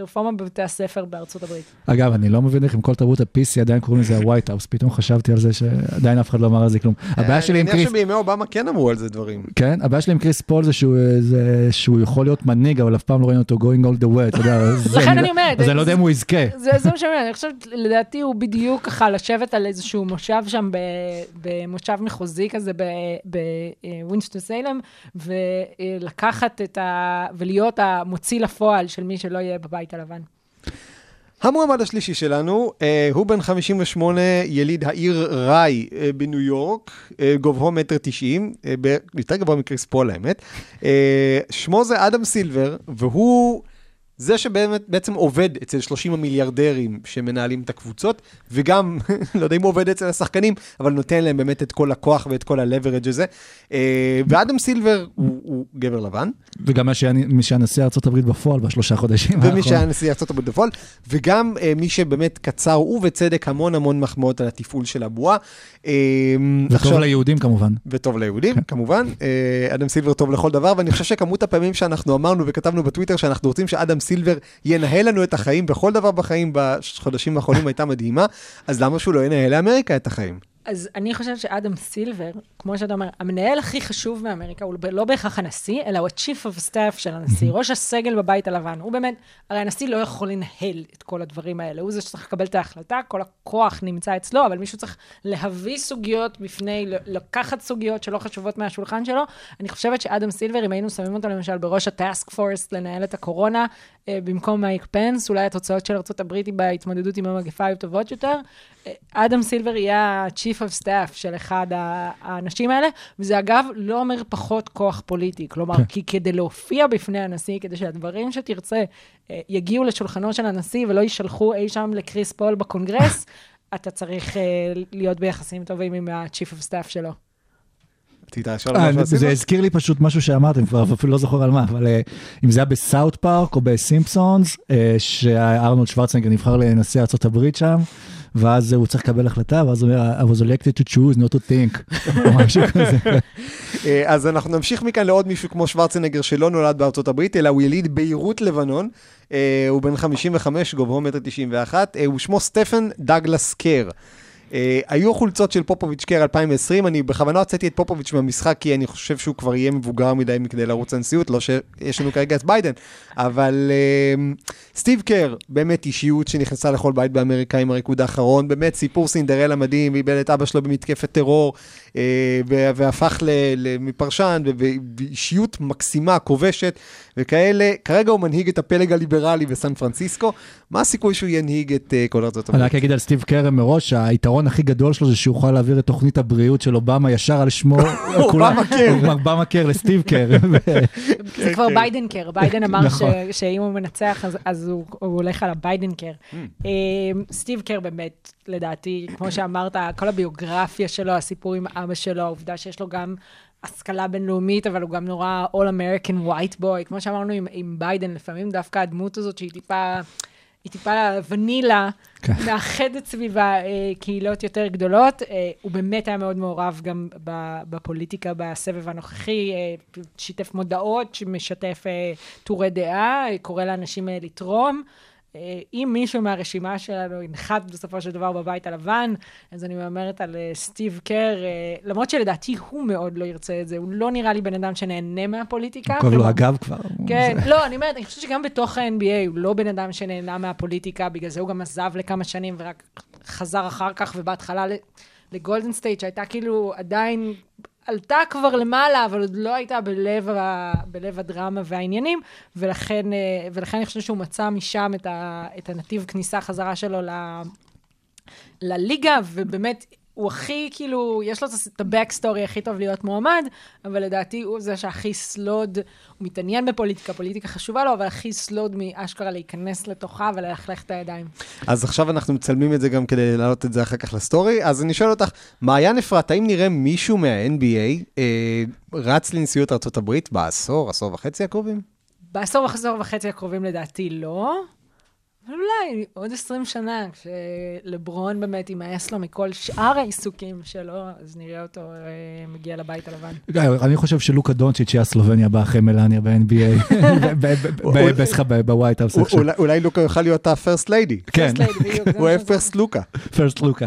Speaker 6: רפורמה בבתי הספר בארצות הברית.
Speaker 3: אגב, אני לא מבין איך עם כל תרבות ה-PC עדיין קוראים לזה ה-white house, פתאום חשבתי על זה שעדיין אף אחד לא אמר על זה כלום. הבעיה שלי עם
Speaker 5: אני מניח
Speaker 3: קריס,
Speaker 5: שמישל אובמה כן אמרו על זה דברים.
Speaker 3: כן, הבעיה שלי עם קריס פול זה שהוא, יכול להיות מנהיג, אבל אף פעם לא ראינו אותו going all the way, אתה יודע. זה-
Speaker 6: לכן אני אומרת,
Speaker 3: אז אני לא יודע אם הוא יזכה.
Speaker 6: זה, מה שאני אומרת, אני חושבת, לדעתי הוא בדיוק ככה לשבת על איזשהו מושב שם, במושב מחוזי כזה בווינסטון סיילם, ולקחת את ה... ולהיות המוציא לפועל של מי שלא יהיה בבית הלבן.
Speaker 5: המועמד השלישי שלנו, אה, הוא בן 58, יליד העיר ראי אה, בניו יורק, אה, גובהו מטר תשעים, אה, יותר גבוה מקריס פול האמת. אה, שמו זה אדם סילבר, והוא זה שבאמת בעצם עובד אצל 30 המיליארדרים שמנהלים את הקבוצות, וגם, לא יודע אם הוא עובד אצל השחקנים, אבל נותן להם באמת את כל הכוח ואת כל ה-leverage הזה. אה, ואדם סילבר הוא, הוא גבר לבן.
Speaker 3: וגם מי שהיה נשיא ארה"ב בפועל בשלושה חודשים
Speaker 5: ומי
Speaker 3: האחרונים.
Speaker 5: שהיה נשיא הברית בפועל, וגם uh, מי שבאמת קצר, ובצדק, המון המון מחמאות על התפעול של הבועה. Uh,
Speaker 3: וטוב ליהודים כמובן.
Speaker 5: וטוב ליהודים,
Speaker 3: כן.
Speaker 5: כמובן. אה, אדם סילבר טוב לכל דבר, ואני חושב שכמות הפעמים שאנחנו אמרנו וכתבנו בטוויטר שאנחנו רוצים שאדם סילבר ינהל לנו את החיים בכל דבר בחיים בחודשים האחרונים הייתה מדהימה, אז למה שהוא לא ינהל לאמריקה את החיים?
Speaker 6: אז אני חושבת שאדם סילבר, כמו שאתה אומר, המנהל הכי חשוב באמריקה הוא לא בהכרח הנשיא, אלא הוא ה-chief of staff של הנשיא, ראש הסגל בבית הלבן. הוא באמת, הרי הנשיא לא יכול לנהל את כל הדברים האלה, הוא זה שצריך לקבל את ההחלטה, כל הכוח נמצא אצלו, אבל מישהו צריך להביא סוגיות בפני, לקחת סוגיות שלא חשובות מהשולחן שלו. אני חושבת שאדם סילבר, אם היינו שמים אותו למשל בראש הטאסק פורסט לנהל את הקורונה, במקום מייק פנס, אולי התוצאות של ארה"ב בהתמודדות עם המגפה היו טובות יותר. אה, אדם סילבר יהיה ה-chief of staff של אחד האנשים האלה, וזה אגב לא אומר פחות כוח פוליטי. כלומר, כי כדי להופיע בפני הנשיא, כדי שהדברים שתרצה אה, יגיעו לשולחנו של הנשיא ולא יישלחו אי שם לקריס פול בקונגרס, אתה צריך אה, להיות ביחסים טובים עם ה-chief of staff שלו.
Speaker 5: רצית לשאול
Speaker 3: אה,
Speaker 5: משהו על
Speaker 3: זה? הזכיר לי פשוט משהו שאמרתם כבר, אפילו לא זוכר על מה, אבל אה, אם זה היה בסאוט פארק או בסימפסונס, אה, שארנולד שוורצנגר נבחר לנשיא ארה"ב שם, ואז הוא צריך לקבל החלטה, ואז הוא אומר, I was elected to choose, not to think, או משהו כזה.
Speaker 5: אה, אז אנחנו נמשיך מכאן לעוד מישהו כמו שוורצנגר שלא נולד בארצות הברית, אלא הוא יליד ביירות לבנון. הוא בן 55, גובהו מטר 91, אה, הוא שמו סטפן דגלס קר. אה, היו חולצות של פופוביץ' קר 2020, אני בכוונה הוצאתי את פופוביץ' מהמשחק, כי אני חושב שהוא כבר יהיה מבוגר מדי מכדי לרוץ לנשיאות, לא שיש לנו כרגע את ביידן, אבל אה, סטיב קר, באמת אישיות שנכנסה לכל בית באמריקה עם הריקוד האחרון, באמת סיפור סינדרלה מדהים, איבד את אבא שלו במתקפת טרור, אה, והפך מפרשן, ואישיות מקסימה, כובשת, וכאלה. כרגע הוא מנהיג את הפלג הליברלי בסן פרנסיסקו. מה הסיכוי שהוא ינהיג את כל ארצות הברית?
Speaker 3: רק אגיד על סטיב קר מראש, היתרון הכי גדול שלו זה שהוא יכול להעביר את תוכנית הבריאות של אובמה ישר על שמו,
Speaker 5: אובמה Care.
Speaker 3: אובמה Care לסטיב קר.
Speaker 6: זה כבר ביידן Care, ביידן אמר
Speaker 3: נכון.
Speaker 6: שאם הוא מנצח, אז- אז הוא הולך על הביידן Care. אה, סטיב קר באמת, לדעתי, כמו שאמרת, כל הביוגרפיה שלו, הסיפור עם אבא שלו, העובדה שיש לו גם השכלה בינלאומית, אבל הוא גם נורא All American White Boy, כמו שאמרנו עם, עם ביידן, לפעמים דווקא הדמות הזאת שהיא טיפה... היא טיפה ונילה,
Speaker 3: כן.
Speaker 6: מאחדת סביבה אה, קהילות יותר גדולות. אה, הוא באמת היה מאוד מעורב גם בפוליטיקה בסבב הנוכחי, אה, שיתף מודעות, משתף טורי דעה, קורא לאנשים לתרום. אה, אם מישהו מהרשימה שלנו ינחת בסופו של דבר בבית הלבן, אז אני מהמרת על אה, סטיב קר, אה, למרות שלדעתי הוא מאוד לא ירצה את זה, הוא לא נראה לי בן אדם שנהנה מהפוליטיקה.
Speaker 3: כואב לו
Speaker 6: כלומר-
Speaker 3: הגב כבר.
Speaker 6: כן, לא, אני אומרת, אני חושבת שגם בתוך ה-NBA הוא לא בן אדם שנהנה מהפוליטיקה, בגלל זה הוא גם עזב לכמה שנים ורק חזר אחר כך, ובהתחלה לגולדן סטייט, שהייתה כאילו עדיין, עלתה כבר למעלה, אבל עוד לא הייתה בלב, ה, בלב הדרמה והעניינים, ולכן, אה, ולכן אני חושבת שהוא מצא משם את, ה, את הנתיב כניסה חזרה שלו ל, לליגה, ובאמת, הוא הכי, כאילו, יש לו את ה-backstory הכי טוב להיות מועמד, אבל לדעתי הוא זה שהכי סלוד, הוא מתעניין בפוליטיקה, פוליטיקה חשובה לו, אבל הכי סלוד מאשכרה להיכנס לתוכה וללכלך את הידיים.
Speaker 5: אז עכשיו אנחנו מצלמים את זה גם כדי להעלות את זה אחר כך לסטורי. אז אני שואל אותך, מעיין אפרת, האם נראה מישהו מה-NBA אה, רץ לנשיאות ארה"ב בעשור, עשור וחצי הקרובים?
Speaker 6: בעשור וחצי הקרובים לדעתי לא, אבל אולי עוד 20 שנה, כשלברון באמת יימאס לו מכל שאר העיסוקים שלו, אז נראה אותו אה, מגיע לבית הלבן.
Speaker 3: אני חושב שלוקה דונצ'יץ' יהיה הסלובניה הבאה אחרי מלניה ב-NBA, סליחה, בווייט האוס עכשיו.
Speaker 5: אולי- לוקה יוכל להיות ה-first lady.
Speaker 3: כן,
Speaker 5: הוא אוהב first לוקה.
Speaker 3: First לוקה.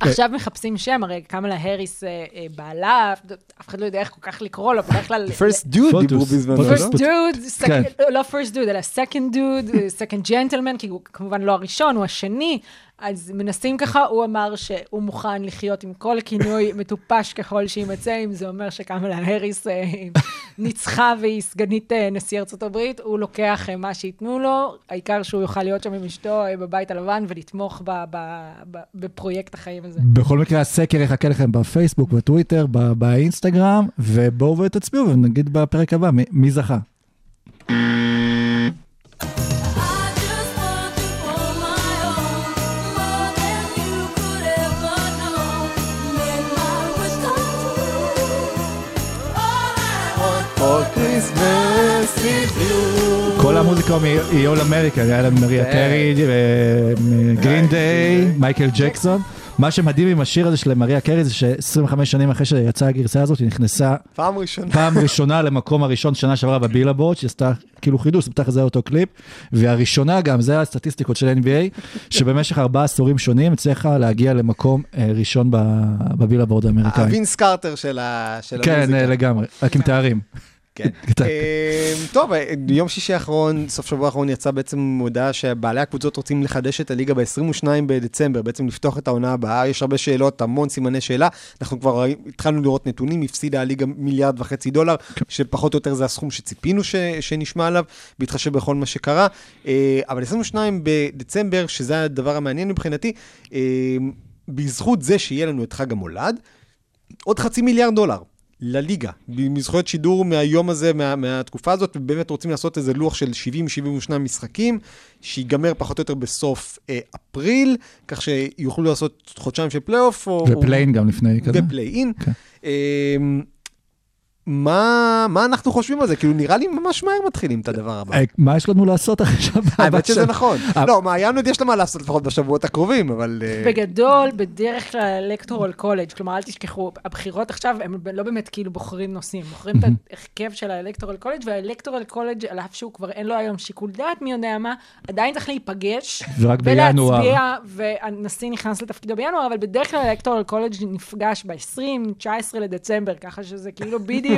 Speaker 6: עכשיו מחפשים שם, הרי קמלה האריס אה, אה, בעלה, אף אחד לא יודע איך כל כך לקרוא לו, בדרך כלל...
Speaker 5: first dude
Speaker 3: FDOTUS.
Speaker 5: דיברו בזמנו,
Speaker 3: פוטוס.
Speaker 5: לא?
Speaker 6: first dude, second-
Speaker 3: כן.
Speaker 6: לא, לא first dude, אלא second dude, אה, second gentleman, כי הוא כמובן לא הראשון, הוא השני. אז מנסים ככה, הוא אמר שהוא מוכן לחיות עם כל כינוי מטופש ככל שיימצא, אם זה אומר שקמלה האריס אה, ניצחה והיא סגנית אה, נשיא ארצות הברית, הוא לוקח אה, מה שייתנו לו, העיקר שהוא יוכל להיות שם עם אשתו בבית הלבן ולתמוך ב- ב- ב- בפרויקט החיים הזה.
Speaker 3: בכל מקרה, הסקר יחכה לכם בפייסבוק, בטוויטר, באינסטגרם, ובואו ותצביעו ונגיד בפרק הבא מי- מי זכה. כל המוזיקה היא All America, היה להם מריה
Speaker 5: כן.
Speaker 3: קרי, גרין דיי, מייקל ג'קסון. מה שמדהים עם השיר הזה של מריה קרי זה ש-25 שנים אחרי שיצאה הגרסה הזאת, היא נכנסה
Speaker 5: פעם ראשונה.
Speaker 3: פעם ראשונה למקום הראשון שנה שעברה בבילבורד, שעשתה כאילו חידוש, בטח זה אותו קליפ, והראשונה גם, זה הסטטיסטיקות של NBA, שבמשך ארבעה עשורים שונים הצליחה להגיע למקום אה, ראשון בבילבורד האמריקאי.
Speaker 5: הווינס קרטר של
Speaker 3: כן,
Speaker 5: המוזיקה.
Speaker 3: אה, לגמרי, רק עם תארים.
Speaker 5: כן. אה, טוב, אה, יום שישי האחרון, סוף שבוע האחרון, יצא בעצם הודעה שבעלי הקבוצות רוצים לחדש את הליגה ב-22 בדצמבר, בעצם לפתוח את העונה הבאה. יש הרבה שאלות, המון סימני שאלה. אנחנו כבר התחלנו לראות נתונים, הפסידה הליגה מיליארד וחצי דולר, שפחות או יותר זה הסכום שציפינו ש- שנשמע עליו, בהתחשב בכל מה שקרה. אה, אבל 22 בדצמבר, שזה הדבר המעניין מבחינתי, אה, בזכות זה שיהיה לנו את חג המולד, עוד חצי מיליארד דולר לליגה, מזכויות שידור מהיום הזה, מה, מהתקופה הזאת, ובאמת רוצים לעשות איזה לוח של 70-72 משחקים, שיגמר פחות או יותר בסוף אה, אפריל, כך שיוכלו לעשות חודשיים של פלייאוף. או-
Speaker 3: ופליי אין גם לפני כזה.
Speaker 5: ופליי אין.
Speaker 3: כן.
Speaker 5: אה, מה, מה אנחנו חושבים על זה? כאילו, נראה לי ממש מהר מתחילים את הדבר הבא.
Speaker 3: אה, מה יש לנו לעשות עכשיו?
Speaker 5: האמת שזה נכון.
Speaker 3: אה,
Speaker 5: לא, מעיין עוד יש לה מה לעשות לפחות בשבועות הקרובים, אבל... אה,
Speaker 6: בגדול, בדרך כלל electoral college, כלומר, אל תשכחו, הבחירות עכשיו, הם לא באמת כאילו בוחרים נושאים, בוחרים את ההרכב של ה electoral college, וה electoral college, על אף שהוא כבר אין לו היום שיקול דעת, מי יודע מה, עדיין צריך להיפגש.
Speaker 3: ורק בינואר.
Speaker 6: ולהצביע, והנשיא נכנס לתפקידו בינואר, אבל בדרך כלל האלקטורל קולג' נפגש ב-20, 19 לדצמבר, ככה שזה כאילו בדיוק,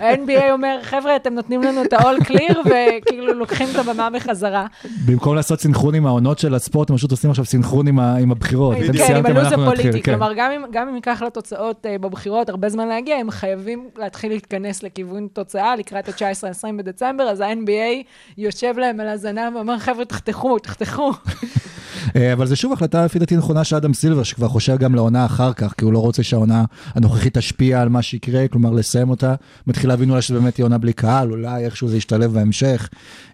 Speaker 6: ה-NBA אומר, חבר'ה, אתם נותנים לנו את ה-all clear, וכאילו לוקחים את הבמה בחזרה.
Speaker 3: במקום לעשות סינכרון עם העונות של הספורט, הם פשוט עושים עכשיו סינכרון עם הבחירות.
Speaker 6: כן, עם הלו"ז הפוליטי. כלומר, גם אם- ייקח לתוצאות אה, בבחירות הרבה זמן להגיע, הם חייבים להתחיל להתכנס לכיוון תוצאה לקראת ה-19-20 בדצמבר, אז ה-NBA יושב להם על הזנב ואומר, חבר'ה, תחתכו, תחתכו.
Speaker 3: אה, אבל זה שוב החלטה לפי דעתי נכונה של אדם סילבר, שכבר חושב גם לעונה אחר כך, כי הוא לא רוצה שהעונה הנוכחית תשפיע על מה שיקרה, כלומר לסיים אותה. מתחיל להבין אולי שזה באמת תהיה עונה בלי קהל, אולי איכשהו זה ישתלב בהמשך.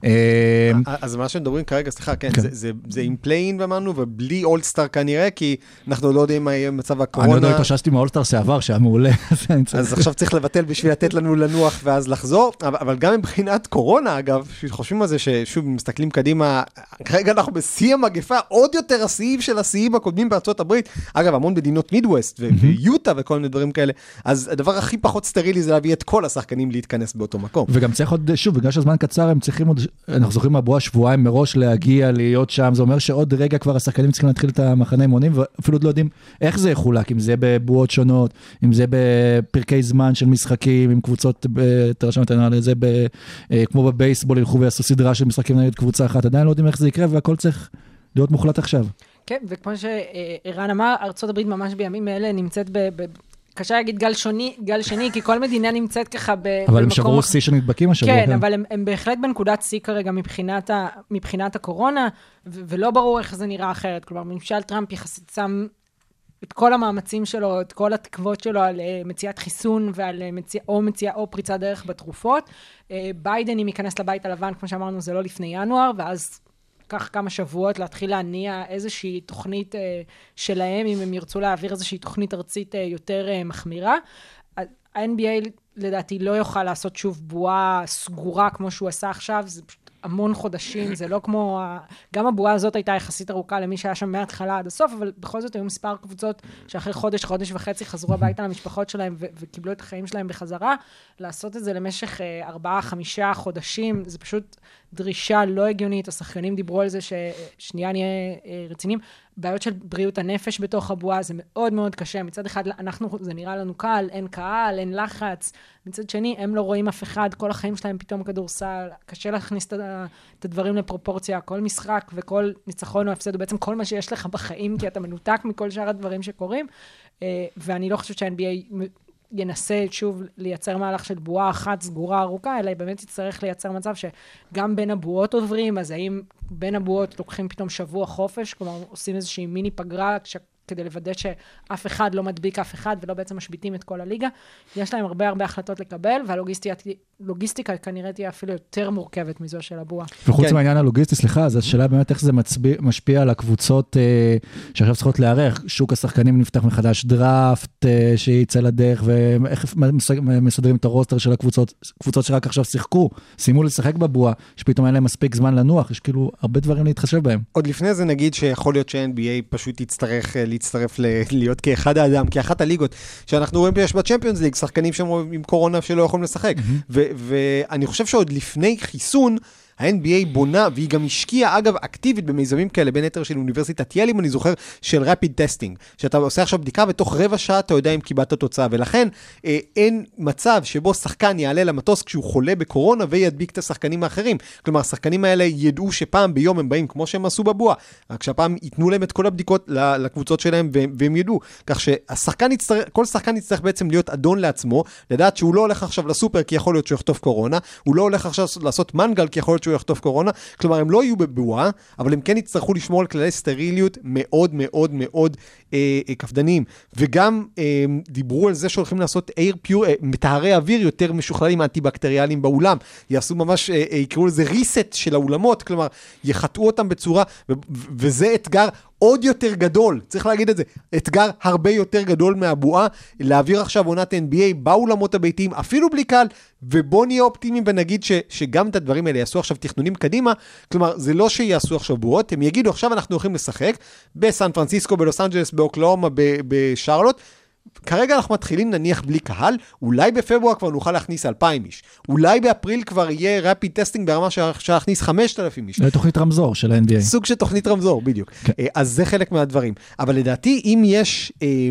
Speaker 3: אה,
Speaker 5: אז מה שמדברים כרגע, סליחה, כן,
Speaker 3: כן.
Speaker 5: זה- עם פליי אין ואמרנו, ובלי אולסטאר כנראה, כי אנחנו לא יודעים מה יהיה מצב הקורונה.
Speaker 3: אני עוד לא התאוששתי מהאולסטאר שעבר, שהיה מעולה. אז
Speaker 5: עכשיו צריך לבטל בשביל לתת לנו לנוח ואז לחזור, אבל, גם מבחינת קורונה, אגב, חושבים על זה ששוב, מסתכלים קדימה, כרגע אנחנו בשיא המגפה, עוד יותר השיאים של השיאים הקודמים בארצות הברית. אגב, המון מדינות מידווסט ויוטה וכל מיני דברים כאלה, אז הדבר הכי פחות סטרילי זה להביא את כל השחקנים להתכנס באותו מקום.
Speaker 3: וגם צריך עוד, שוב, בגלל שהזמן קצר, הם צריכים עוד, אנחנו זוכרים מהבועה שבועיים מראש להגיע, להיות שם, זה אומר שעוד רגע כבר השחקנים צריכים להתחיל את המחנה אימונים, ואפילו עוד לא יודעים איך זה יחולק, אם זה בבועות שונות, אם זה בפרקי זמן של משחקים, עם קבוצות, תרשם את העניין הזה, ב- אה, כמו בבייסבול, ילכו ויעשו סדרה של משחקים נגד קבוצה אחת, עדיין לא יודעים איך זה יקרה, והכל צריך להיות מוחלט עכשיו.
Speaker 6: כן, וכמו שערן אמר, ארה"ב ממש בימים אלה נמצאת ב... ב... קשה להגיד גל שוני, גל שני, כי כל מדינה נמצאת ככה ב...
Speaker 3: אבל הם
Speaker 6: במקום
Speaker 3: שברו
Speaker 6: אחר.
Speaker 3: שיא של נדבקים השבוע.
Speaker 6: כן, אבל הם, הם בהחלט בנקודת שיא כרגע מבחינת, ה, מבחינת הקורונה, ו- ולא ברור איך זה נראה אחרת. כלומר, ממשל טראמפ יחסית שם את כל המאמצים שלו, את כל התקוות שלו על uh, מציאת חיסון ועל uh, מציא, או מציאה או פריצת דרך בתרופות. Uh, ביידן, אם ייכנס לבית הלבן, כמו שאמרנו, זה לא לפני ינואר, ואז ייקח כמה שבועות להתחיל להניע איזושהי תוכנית uh, שלהם, אם הם ירצו להעביר איזושהי תוכנית ארצית uh, יותר uh, מחמירה. ה-NBA לדעתי לא יוכל לעשות שוב בועה סגורה כמו שהוא עשה עכשיו, זה פשוט המון חודשים, זה לא כמו... ה- גם הבועה הזאת הייתה יחסית ארוכה למי שהיה שם מההתחלה עד הסוף, אבל בכל זאת היו מספר קבוצות שאחרי חודש, חודש וחצי חזרו הביתה למשפחות שלהם ו- וקיבלו את החיים שלהם בחזרה. לעשות את זה למשך אה, ארבעה, חמישה חודשים, זה פשוט דרישה לא הגיונית. השחקנים דיברו על זה ששנייה נהיה אה, רציניים. בעיות של בריאות הנפש בתוך הבועה, זה מאוד מאוד קשה. מצד אחד, אנחנו, זה נראה לנו קל, אין קהל, אין לחץ. מצד שני, הם לא רואים אף אחד, כל החיים שלהם פתאום כדורסל, קשה להכניס את הדברים לפרופורציה. כל משחק וכל ניצחון או הפסד הוא בעצם כל מה שיש לך בחיים, כי אתה מנותק מכל שאר הדברים שקורים. אה, ואני לא חושבת שה-NBA ינסה שוב לייצר מהלך של בועה אחת סגורה ארוכה, אלא באמת יצטרך לייצר מצב שגם בין הבועות עוברים, אז האם בין הבועות לוקחים פתאום שבוע חופש, כלומר עושים איזושהי מיני פגרה כדי לוודא שאף אחד לא מדביק אף אחד ולא בעצם משביתים את כל הליגה. יש להם הרבה הרבה החלטות לקבל, והלוגיסטיקה כנראה תהיה אפילו יותר מורכבת מזו של הבועה.
Speaker 3: וחוץ
Speaker 5: כן.
Speaker 3: מהעניין הלוגיסטי, סליחה, אז השאלה באמת איך זה מצביע, משפיע על הקבוצות אה, שעכשיו צריכות להיערך. שוק השחקנים נפתח מחדש, דראפט אה, שיצא לדרך, ואיך מס- מסדרים את הרוסטר של הקבוצות, קבוצות שרק עכשיו שיחקו, סיימו לשחק בבועה, שפתאום אין להם מספיק זמן לנוח, יש כאילו הרבה דברים להתחשב בהם.
Speaker 5: עוד לפני זה נגיד שיכול להיות ש-NBA פשוט יצטרך אה, להצטרף ל- להיות כאחד האדם, כאחת הליגות שאנחנו רואים שיש בצ'מפיונס ליג, שחקנים שם עם קורונה שלא יכולים לשחק. ו- ואני חושב שעוד לפני חיסון, ה-NBA בונה, והיא גם השקיעה, אגב, אקטיבית במיזמים כאלה, בין היתר של אוניברסיטת יל, אם אני זוכר, של rapid testing. שאתה עושה עכשיו בדיקה, ותוך רבע שעה אתה יודע אם קיבלת תוצאה. ולכן אה, אין מצב שבו שחקן יעלה למטוס כשהוא חולה בקורונה וידביק את השחקנים האחרים. כלומר, השחקנים האלה ידעו שפעם ביום הם באים כמו שהם עשו בבועה, רק שהפעם ייתנו להם את כל הבדיקות לקבוצות שלהם והם, והם ידעו. כך שהשחקן יצטרך, כל שחקן יצטרך בעצם להיות אדון לעצמו, לדעת שהוא לא הולך עכשיו לסופר כי יכול להיות שהוא יחטוף קורונה, הוא לא הולך עכשיו לעשות מנגל כי יכול להיות שהוא יחטוף קורונה, כלומר הם לא יהיו בבועה, אבל הם כן יצטרכו לשמור על כללי סטריליות מאוד מאוד מאוד אה, אה, קפדניים. וגם אה, דיברו על זה שהולכים לעשות air pure, אה, מטהרי אוויר יותר משוכללים אנטי-בקטריאליים באולם. יעשו ממש, אה, אה, יקראו לזה reset של האולמות, כלומר, יחטאו אותם בצורה, ו- ו- וזה אתגר עוד יותר גדול, צריך להגיד את זה, אתגר הרבה יותר גדול מהבועה, להעביר עכשיו עונת NBA באולמות הביתיים, אפילו בלי קהל, ובוא נהיה אופטימיים ונגיד ש, שגם את הדברים האלה יעשו עכשיו תכנונים קדימה, כלומר, זה לא שיעשו עכשיו בועות, הם יגידו עכשיו אנחנו הולכים לשחק בסן פרנסיסקו, בלוס אנג'לס, באוקלאומה, בשרלוט, כרגע אנחנו מתחילים נניח בלי קהל, אולי בפברואר כבר נוכל להכניס 2,000 איש, אולי באפריל כבר יהיה rapid testing ברמה שאפשר להכניס 5,000 איש.
Speaker 3: זה תוכנית רמזור של ה-NBA.
Speaker 5: סוג של תוכנית רמזור, בדיוק.
Speaker 3: כן.
Speaker 5: אה, אז זה חלק מהדברים. אבל לדעתי, אם יש אה,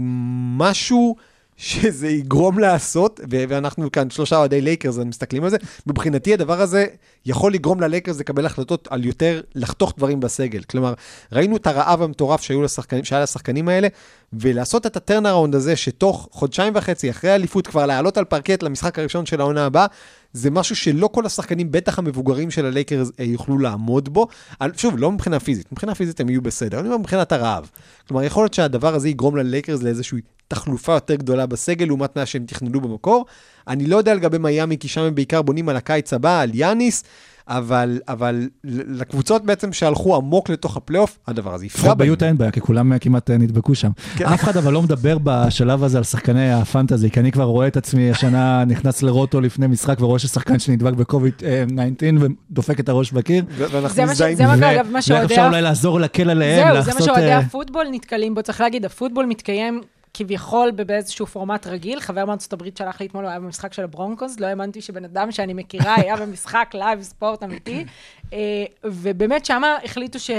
Speaker 5: משהו שזה יגרום לעשות, ואנחנו כאן שלושה אוהדי לייקרס, מסתכלים על זה, מבחינתי הדבר הזה יכול לגרום ללייקרס לקבל החלטות על יותר לחתוך דברים בסגל. כלומר, ראינו את הרעב המטורף שהיו לשחקנים, שהיה לשחקנים האלה, ולעשות את ה turnaround הזה, שתוך חודשיים וחצי אחרי האליפות כבר לעלות על פרקט למשחק הראשון של העונה הבאה, זה משהו שלא כל השחקנים, בטח המבוגרים של הלייקרס, אה, יוכלו לעמוד בו. שוב, לא מבחינה פיזית, מבחינה פיזית הם יהיו בסדר, אני אומר מבחינת הרעב. כלומר, יכול להיות שהדבר הזה יגרום ללייקרס לאיזושהי תחלופה יותר גדולה בסגל, לעומת מה שהם תכננו במקור. אני לא יודע לגבי מיאמי, כי שם הם בעיקר בונים על הקיץ הבא, על יאניס, אבל, אבל לקבוצות בעצם שהלכו עמוק לתוך הפלייאוף, הדבר הזה יפגע בהם.
Speaker 3: ביוטה אין בעיה, כי כולם אה, כמעט אה, נדבקו שם.
Speaker 5: כן.
Speaker 3: אף אחד אבל לא מדבר בשלב הזה על שחקני הפנטזי, כי אני כבר רואה את עצמי השנה נכנס לרוטו לפני משחק ורואה ששחקן שנדבק בקוביד 19 ודופק את הראש בקיר.
Speaker 6: זה מה ש-
Speaker 5: מזדהים
Speaker 6: זה מה
Speaker 5: עם
Speaker 6: ש-
Speaker 5: זה.
Speaker 6: אגב, מה
Speaker 3: ואיך
Speaker 6: שאוהדי
Speaker 3: אפשר אולי לעזור להקל עליהם,
Speaker 6: זהו, זה מה. שאוהדי
Speaker 3: אה,
Speaker 6: הפוטבול נתקלים בו. צריך להגיד, הפוטבול מתקיים כביכול באיזשהו פורמט רגיל. חבר מארצות הברית שלח לי אתמול, הוא היה במשחק של הברונקוס, לא האמנתי שבן אדם שאני מכיר היה במשחק live sport אמיתי. אה, ובאמת שמה החליטו ש...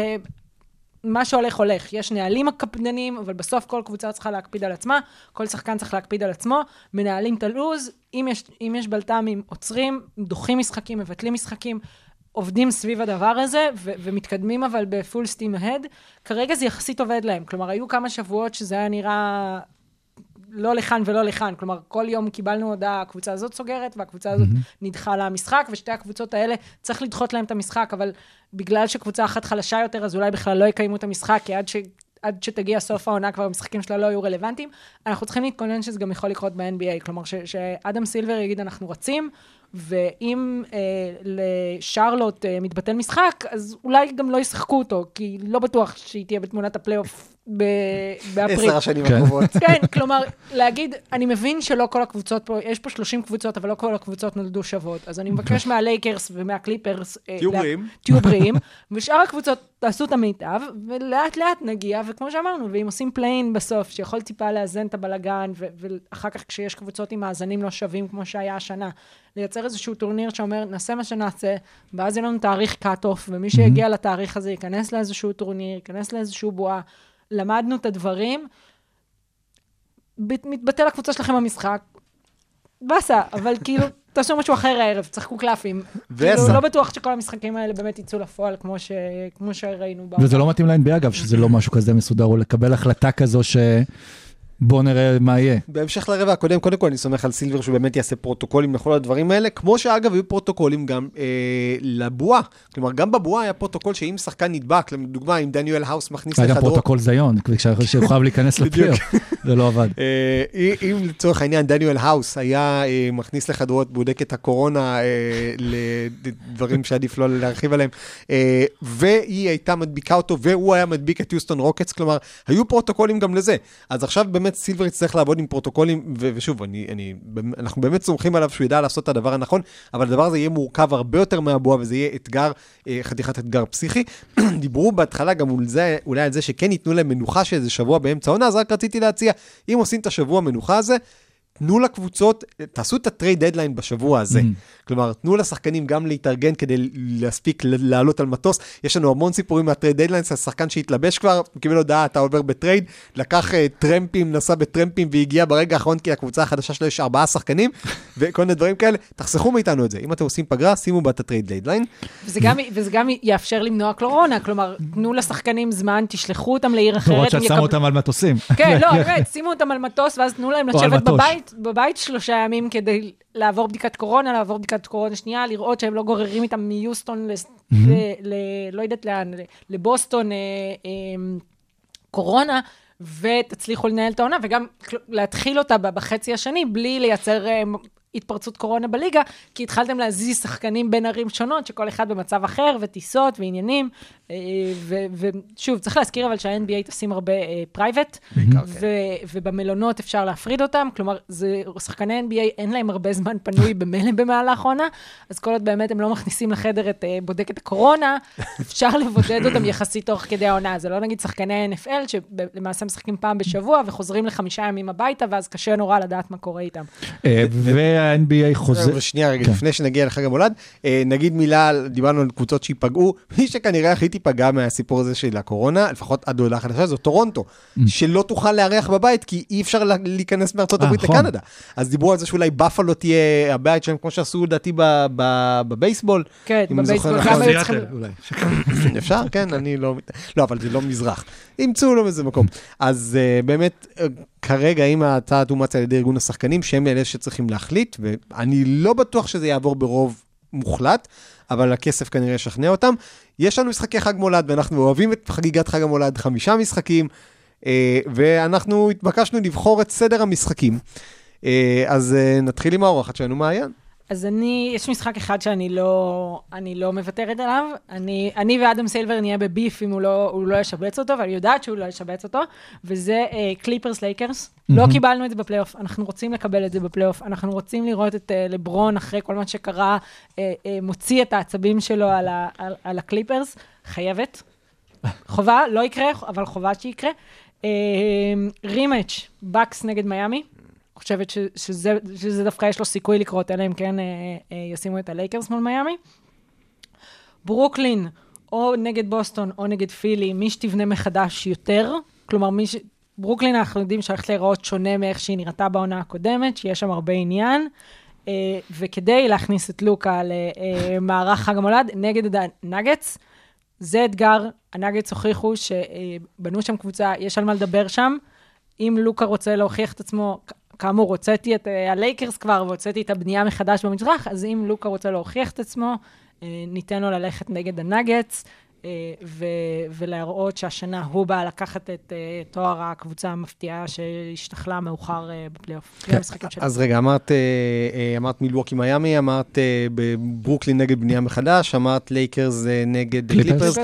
Speaker 6: מה שהולך הולך, יש נהלים הקפדניים, אבל בסוף כל קבוצה צריכה להקפיד על עצמה, כל שחקן צריך להקפיד על עצמו, מנהלים את הלו"ז, אם יש, יש בלת"מים, עוצרים, דוחים משחקים, מבטלים משחקים, עובדים סביב הדבר הזה, ו- ומתקדמים אבל בפול סטים ההד. כרגע זה יחסית עובד להם, כלומר, היו כמה שבועות שזה היה נראה לא לכאן ולא לכאן, כלומר, כל יום קיבלנו הודעה, הקבוצה הזאת סוגרת, והקבוצה הזאת נדחה לה המשחק, ושתי הקבוצות האלה, צריך לדחות להם את המשחק, אבל בגלל שקבוצה אחת חלשה יותר, אז אולי בכלל לא יקיימו את המשחק, כי עד ש... עד שתגיע סוף העונה כבר המשחקים שלה לא יהיו רלוונטיים. אנחנו צריכים להתכונן שזה גם יכול לקרות ב-NBA, כלומר ש- שאדם סילבר יגיד אנחנו רצים, ואם אה, לשארלוט אה, מתבטל משחק, אז אולי גם לא ישחקו אותו, כי לא בטוח שהיא תהיה בתמונת הפלייאוף באפריל.
Speaker 5: עשר השנים
Speaker 3: כן.
Speaker 5: הקרובות.
Speaker 6: כן, כלומר, להגיד, אני מבין שלא כל הקבוצות פה, יש פה 30 קבוצות, אבל לא כל הקבוצות נולדו שוות. אז אני מבקש מהלייקרס ומהקליפרס... אה,
Speaker 5: תהיו
Speaker 6: לה-
Speaker 5: בריאים.
Speaker 6: תהיו בריאים, ושאר הקבוצות תעשו את המיטב, ולאט לאט נגיע, וכמו שאמרנו, ואם עושים play-in בסוף, שיכול טיפה לאזן את הבלגן, ו- ואחר כך כשיש קבוצות עם מאזנים לא שווים, כמו שהיה השנה, לייצר איזשהו טורניר שאומר, נעשה מה שנעשה, ואז יהיה לנו תאריך cut-off, ומי שיגיע לתאריך הזה ייכנס לאיזשהו טורניר, ייכנס לאיזשהו בועה, למדנו את הדברים, מתבטל הקבוצה שלכם במשחק, באסה, אבל כאילו, תעשו משהו אחר הערב, תשחקו קלפים. כאילו. לא בטוח שכל המשחקים האלה באמת יצאו לפועל, כמו, ש... כמו שראינו.
Speaker 3: וזה לא מתאים ל-NBA אגב, שזה לא משהו כזה מסודר, או לקבל החלטה כזו ש... בוא נראה מה יהיה.
Speaker 5: בהמשך לרבע הקודם, קודם כל אני סומך על סילבר שהוא באמת יעשה פרוטוקולים לכל הדברים האלה, כמו שאגב היו פרוטוקולים גם אה, לבועה. כלומר, גם בבועה היה פרוטוקול שאם שחקן נדבק, לדוגמה, אם דניאל האוס מכניס
Speaker 3: היה
Speaker 5: לחדרו...
Speaker 3: פרוטוקול זיון, שהוא חייב להיכנס לפלייאוף. זה לא עבד.
Speaker 5: אה, אם לצורך העניין דניאל האוס היה אה, מכניס לחדרו את בודקת הקורונה אה, לדברים שעדיף לא להרחיב עליהם, אה, והיא הייתה מדביקה אותו והוא היה מדביק את יוסטון רוקטס, כלומר, היו פרוטוקולים גם לזה. אז עכשיו באמת סילבר יצטרך לעבוד עם פרוטוקולים, ו- ושוב, אני, אני, אנחנו באמת סומכים עליו שהוא ידע לעשות את הדבר הנכון, אבל הדבר הזה יהיה מורכב הרבה יותר מהבועה, וזה יהיה אתגר, אה, חתיכת אתגר פסיכי. דיברו בהתחלה גם על זה, אולי על זה שכן ייתנו להם מנוחה של שבוע באמצע העונה, אז רק רציתי להציע, אם עושים את השבוע המנוחה הזה, תנו לקבוצות, תעשו את ה trade deadline בשבוע הזה.
Speaker 3: Mm.
Speaker 5: כלומר, תנו לשחקנים גם להתארגן כדי להספיק לעלות על מטוס. יש לנו המון סיפורים מה trade deadline, השחקן שהתלבש כבר, הוא קיבל הודעה, אתה עובר ב trade, לקח אה, טרמפים, נסע בטרמפים והגיע ברגע האחרון, כי לקבוצה החדשה שלו יש ארבעה שחקנים, וכל מיני דברים כאלה. תחסכו מאיתנו את זה. אם אתם עושים פגרה, שימו בה את ה trade deadline.
Speaker 6: וזה גם, וזה גם יאפשר למנוע קורונה, כלומר, תנו לשחקנים זמן, תשלחו אותם לעיר אחרת.
Speaker 3: למרות שאת
Speaker 6: הם
Speaker 3: שמה
Speaker 6: יקב-
Speaker 3: אותם על מטוסים.
Speaker 6: כן, לא, באמת, שימו אותם על מטוס, ואז תנו להם
Speaker 3: או על
Speaker 6: לשבת
Speaker 3: מטוש.
Speaker 6: בבית, בבית שלושה ימים כדי לעבור בדיקת קורונה, לעבור בדיקת קורונה שנייה, לראות שהם לא גוררים איתם מיוסטון ל... ל... ל... לא יודעת לאן, לבוסטון אה, אה, קורונה. ותצליחו לנהל את העונה, וגם להתחיל אותה בחצי השני, בלי לייצר אה, התפרצות קורונה בליגה, כי התחלתם להזיז שחקנים בין ערים שונות, שכל אחד במצב אחר, וטיסות ועניינים. אה, ו- ושוב, צריך להזכיר אבל שה-NBA טסים הרבה private, ובמלונות אפשר להפריד אותם, כלומר, זה, שחקני NBA אין להם הרבה זמן פנוי ממילא במהלך העונה, אז כל עוד באמת הם לא מכניסים לחדר את אה, בודקת הקורונה, אפשר לבודד אותם יחסית תוך כדי העונה. זה לא נגיד שחקני NFL, שלמעשה משחקים פעם בשבוע וחוזרים לחמישה ימים הביתה, ואז קשה נורא לדעת מה קורה איתם.
Speaker 3: אה, וה-NBA חוזר...
Speaker 5: אבל שנייה רגע,
Speaker 3: כן.
Speaker 5: לפני שנגיע לחג המולד, אה, נגיד מילה, על- דיברנו על קבוצות שייפגעו, מי שכנראה הכי תיפגע מהסיפור הזה של הקורונה, לפחות עד הודעה חדשה, זו טורונטו, שלא תוכל לארח בבית, כי אי אפשר לה- להיכנס מארצות
Speaker 3: אה,
Speaker 5: הברית
Speaker 3: נכון.
Speaker 5: לקנדה. אז דיברו על זה שאולי בפלו תהיה הבית שלהם, כמו שעשו לדעתי בבייסבול.
Speaker 6: כן,
Speaker 5: אם אני זוכר
Speaker 6: בבייסבול
Speaker 5: נכון. אפשר? כן, אני לא... לא, אבל זה לא מזרח. ימצאו לו איזה מקום. אז uh, באמת, כרגע, אם ההצעה תומץ על ידי ארגון השחקנים, שהם אלה שצריכים להחליט, ואני לא בטוח שזה יעבור ברוב מוחלט, אבל הכסף כנראה ישכנע אותם. יש לנו משחקי חג מולד, ואנחנו אוהבים את חגיגת חג המולד, חמישה משחקים, אה, ואנחנו התבקשנו לבחור את סדר המשחקים. אה, אז אה, נתחיל עם האורחת שלנו, מעיין.
Speaker 6: אז אני, יש משחק אחד שאני לא, אני לא מוותרת עליו. אני, אני ואדם סילבר נהיה ב beef אם הוא לא, הוא לא ישבץ אותו, ואני יודעת שהוא לא ישבץ אותו, וזה קליפרס לייקרס. לא קיבלנו את זה בפלייאוף, אנחנו רוצים לקבל את זה בפלייאוף. אנחנו רוצים לראות את אה, לברון אחרי כל מה שקרה, אה, אה, מוציא את העצבים שלו על, ה, על, על הקליפרס. חייבת. חובה, לא יקרה, אבל חובה שיקרה. rematch, בקס נגד מיאמי. חושבת ש, שזה, שזה דווקא יש לו סיכוי לקרות, אלא אם כן אה, אה, ישימו את הלייקרס מול מיאמי. ברוקלין, או נגד בוסטון, או נגד פילי, מי שתבנה מחדש יותר, כלומר, מי ש... ברוקלין אנחנו יודעים שהולכת להיראות שונה מאיך שהיא נראתה בעונה הקודמת, שיש שם הרבה עניין, אה, וכדי להכניס את לוקה למערך חג המולד נגד הנגטס, זה אתגר, הנגטס הוכיחו שבנו שם קבוצה, יש על מה לדבר שם. אם לוקה רוצה להוכיח את עצמו, כאמור, הוצאתי את אה, הלייקרס כבר, והוצאתי את הבנייה מחדש במזרח, אז אם לוקה רוצה להוכיח את עצמו, אה, ניתן לו ללכת נגד הנגטס. אה, ו- ולהראות שהשנה הוא בא לקחת את אה, תואר הקבוצה המפתיעה שהשתחלה מאוחר אה, בפלייאוף.
Speaker 3: כן.
Speaker 5: אז רגע, אמרת, אמרת מילווקי מיאמי, אמרת ברוקלין נגד בנייה מחדש, אמרת לייקרס נגד
Speaker 3: קליפרס.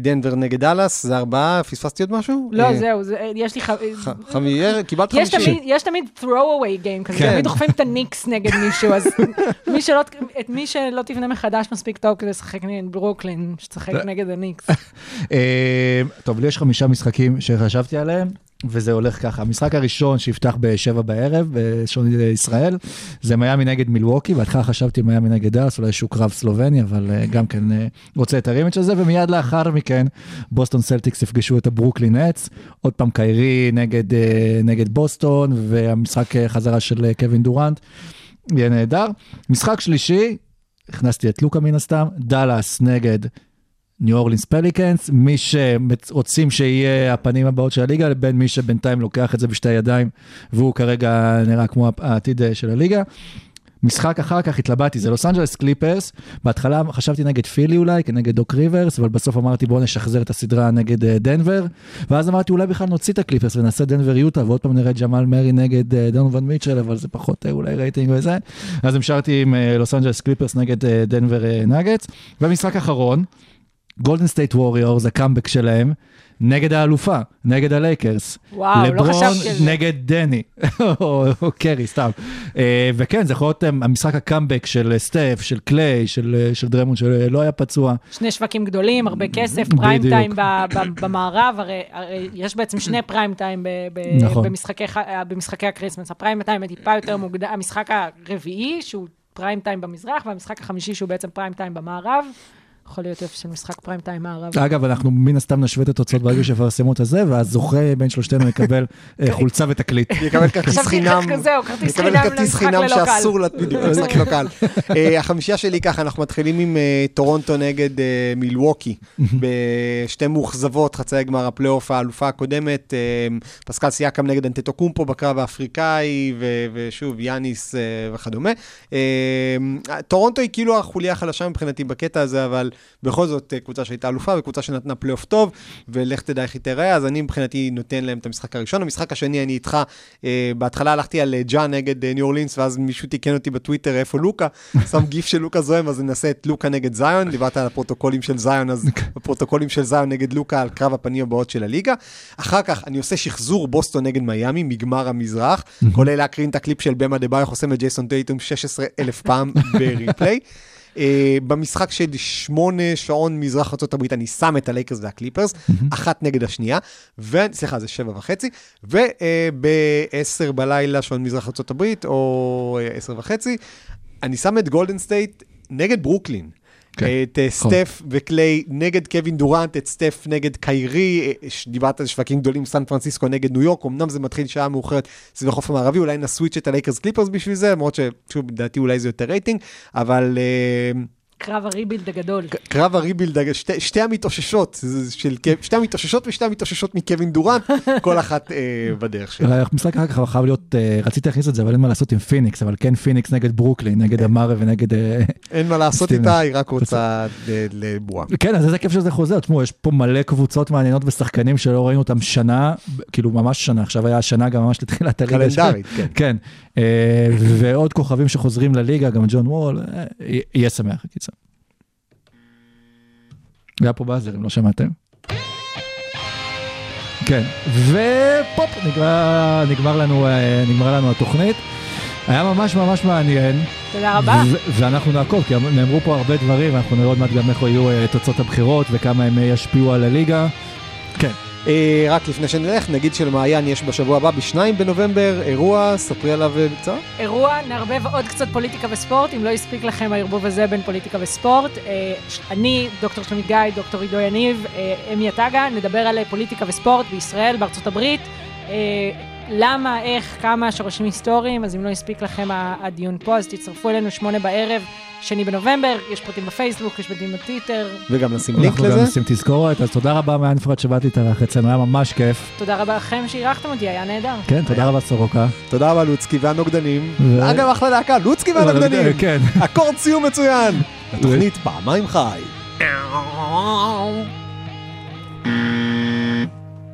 Speaker 5: דנבר נגד דאלאס, זה ארבעה, פספסתי עוד משהו?
Speaker 6: לא, זהו, זה- יש לי... ח-
Speaker 5: ח- חמי- קיבלת
Speaker 6: יש
Speaker 5: חמישי.
Speaker 6: יש תמיד throw away game כזה,
Speaker 5: כן.
Speaker 6: תמיד דוחפים את הניקס נגד מישהו, אז מי שלא, את מי שלא תבנה מחדש מספיק טוב כדי לשחק נגד ברוקלין, שתשחק נגד הניקס.
Speaker 3: אה, טוב, לי יש חמישה משחקים שחשבתי עליהם, וזה הולך ככה. המשחק הראשון שיפתח בשבע בערב, בשעון ישראל, זה מיאמי נגד מילווקי, בהתחלה חשבתי מיאמי נגד דאלאס, אולי איזשהו קרב סלובני, אבל אה, גם כן אה, רוצה את ה rematch הזה, ומיד לאחר מכן, בוסטון סלטיקס יפגשו את הברוקלין נץ, עוד פעם קיירי נגד, נגד בוסטון, והמשחק חזרה של קווין דורנט, יהיה נהדר. משחק שלישי, הכנסתי את לוקה מן הסתם, דאלאס נגד ניו אורלינס פליקנס, מי שרוצים שיהיה הפנים הבאות של הליגה, לבין מי שבינתיים לוקח את זה בשתי ידיים, והוא כרגע נראה כמו העתיד אה, של הליגה. משחק אחר כך התלבטתי, זה לוס אנג'לס קליפרס, בהתחלה חשבתי נגד פילי אולי, כנגד דוק ריברס, אבל בסוף אמרתי בואו נשחזר את הסדרה נגד אה, דנבר, ואז אמרתי אולי בכלל נוציא את הקליפרס ונעשה דנבר יוטה, ועוד פעם נראה ג'מאל מרי נגד אה, דונובן מיטשל, אבל זה פחות אולי רייטינג וזה, אז המשכתי עם לוס אנג'לס קליפרס נגד דנבר נגטס, ומשחק אחרון, גולדן סטייט ווריורס, הקאמבק שלהם, נגד האלופה, נגד הלייקרס.
Speaker 6: וואו, לא
Speaker 3: לברון
Speaker 6: חשבתי על זה.
Speaker 3: נגד דני, או או קרי, סתם. אה, וכן, זה יכול להיות אה, המשחק הקאמבק של סטף, של קליי, של אה, של דריימונד שלא היה פצוע.
Speaker 6: שני שווקים גדולים, הרבה כסף,
Speaker 3: בדיוק.
Speaker 6: פריים טיים במערב, הרי, הרי יש בעצם שני פריים טיים
Speaker 3: נכון.
Speaker 6: במשחקי, במשחקי ה Christmas. הפריים טיים טיפה יותר מוקדם, המשחק הרביעי, שהוא פריים טיים במזרח, והמשחק החמישי, שהוא בעצם פריים טיים במערב. יכול להיות יופי של משחק פריים טיים מערב.
Speaker 3: אגב, אנחנו מן הסתם נשווה את התוצאות ברגע שיפרסמו את הזה, והזוכה בין שלושתנו יקבל אה, חולצה ותקליט.
Speaker 5: יקבל כרטיס חינם,
Speaker 6: איך זהו, כרטיס
Speaker 5: יקבל
Speaker 6: חינם
Speaker 5: כרטיס
Speaker 6: למשחק
Speaker 5: חינם
Speaker 6: ללא קהל.
Speaker 5: שאסור, למשחק לא קל. אה, החמישייה שלי ככה, אנחנו מתחילים עם אה, טורונטו נגד מילווקי, בשתי מאוכזבות, חצאי גמר הפלייאוף האלופה הקודמת, פסקל סייקם נגד אנטטוקומפו בקרב האפריקאי, ו- ושוב, יאניס וכדומה. טורונטו היא כאילו החוליה החלשה מבחינתי בקטע הזה, אבל בכל זאת אה, קבוצה שהייתה אלופה וקבוצה שנתנה פלייאוף טוב, ולך תדע איך היא תיראה, אז אני מבחינתי נותן להם את המשחק הראשון. המשחק השני, אני איתך, אה, בהתחלה הלכתי על אה, ג'ה נגד אה, ניו אורלינס, ואז מישהו תיקן אותי בטוויטר איפה לוקה, שם גיף של לוקה זועם, אז ננסה את לוקה נגד זיון, דיברת על הפרוטוקולים של זיון, אז הפרוטוקולים של זיון נגד לוקה על קרב הפנים הבאות של הליגה. אחר כך אני עושה שחזור בוסטון נגד מיאמי, מגמר המזרח, כולל להקרין את הקליפ של באם אדבאיו חוסם את ג'ייסון טייטום 16 אלף פעם ב replay. אה, במשחק של שמונה שעון מזרח ארה"ב אני שם את הלייקרס והקליפרס, אחת נגד השנייה, ו... סליחה, זה שבע וחצי, וב-10 בלילה שעון מזרח ארה"ב, או אה, עשר וחצי, אני שם את גולדן סטייט נגד ברוקלין.
Speaker 3: כן,
Speaker 5: את אה,
Speaker 3: נכון.
Speaker 5: סטף וקליי נגד קווין דורנט, את סטף נגד קיירי, אה, דיברת על שווקים גדולים, סן פרנסיסקו נגד ניו יורק, אמנם זה מתחיל שעה מאוחרת סביב החוף המערבי, אולי נסוויץ' את הלייקרס קליפרס בשביל זה, למרות ששוב, לדעתי אולי זה יותר רייטינג, אבל אה,
Speaker 6: קרב ה rebuild הגדול.
Speaker 5: קרב ה rebuild, שתי, שתי המתאוששות, של, שתי המתאוששות ושתי המתאוששות מקווין דורנט, כל אחת אה, בדרך שלה.
Speaker 3: המשחק אחר כך חייב להיות, אה, רציתי להכניס את זה, אבל אין מה לעשות עם פיניקס, אבל כן פיניקס נגד ברוקלין, נגד אמרה ונגד... אה,
Speaker 5: אין מה לעשות. איתה, היא רק רוצה ל- לבועה.
Speaker 3: כן, אז איזה כיף שזה חוזר. תשמעו, יש פה מלא קבוצות מעניינות ושחקנים שלא ראינו אותם שנה, כאילו ממש שנה, עכשיו היה השנה גם ממש לתחילת הליגה.
Speaker 5: קלנדרית, כן.
Speaker 3: כן, אה, ועוד כוכבים שחוזרים לליגה, גם ג'ון וול, אה, יהיה שמח. היה פה באזר, אם לא שמעתם. כן, ופופ, נגמר, נגמר, לנו, אה, נגמר לנו התוכנית. היה ממש ממש מעניין.
Speaker 6: תודה רבה.
Speaker 3: ואנחנו נעקוב, כי נאמרו פה הרבה דברים, ואנחנו נראה עוד מעט גם איך יהיו אה, תוצאות הבחירות וכמה הם אה, ישפיעו על הליגה. כן,
Speaker 5: רק לפני שנלך, נגיד שלמעיין יש בשבוע הבא, ב-2 בנובמבר, אירוע, ספרי עליו אה, בקצרה.
Speaker 6: אירוע, נערבב עוד קצת פוליטיקה וספורט, אם לא הספיק לכם הערבוב הזה בין פוליטיקה וספורט. אה, אני, דוקטור שלומית גיא, דוקטור עידו יניב, אה, אמי עטגה, נדבר על אה, פוליטיקה וספורט בישראל, בארצות הברית. אה, למה, איך, כמה, שורשים היסטוריים, אז אם לא הספיק לכם הדיון פה, אז תצטרפו אלינו שמונה בערב, שני בנובמבר, יש פרטים בפייסבוק, יש פרטים בטוויטר.
Speaker 5: וגם נשים לינק
Speaker 3: אנחנו גם
Speaker 5: לזה.
Speaker 3: נשים תזכורת, אז תודה רבה מעיין פרד שבאת להתארח אצלנו, היה ממש כיף.
Speaker 6: תודה רבה לכם שאירחתם אותי, היה נהדר.
Speaker 3: כן, תודה רבה סורוקה.
Speaker 5: תודה רבה לוצקי והנוגדנים. אגב, אחלה להקה, לוצקי והנוגדנים.
Speaker 3: כן.
Speaker 5: אקורד סיום מצוין. התוכנית פעמיים חי. מיאו.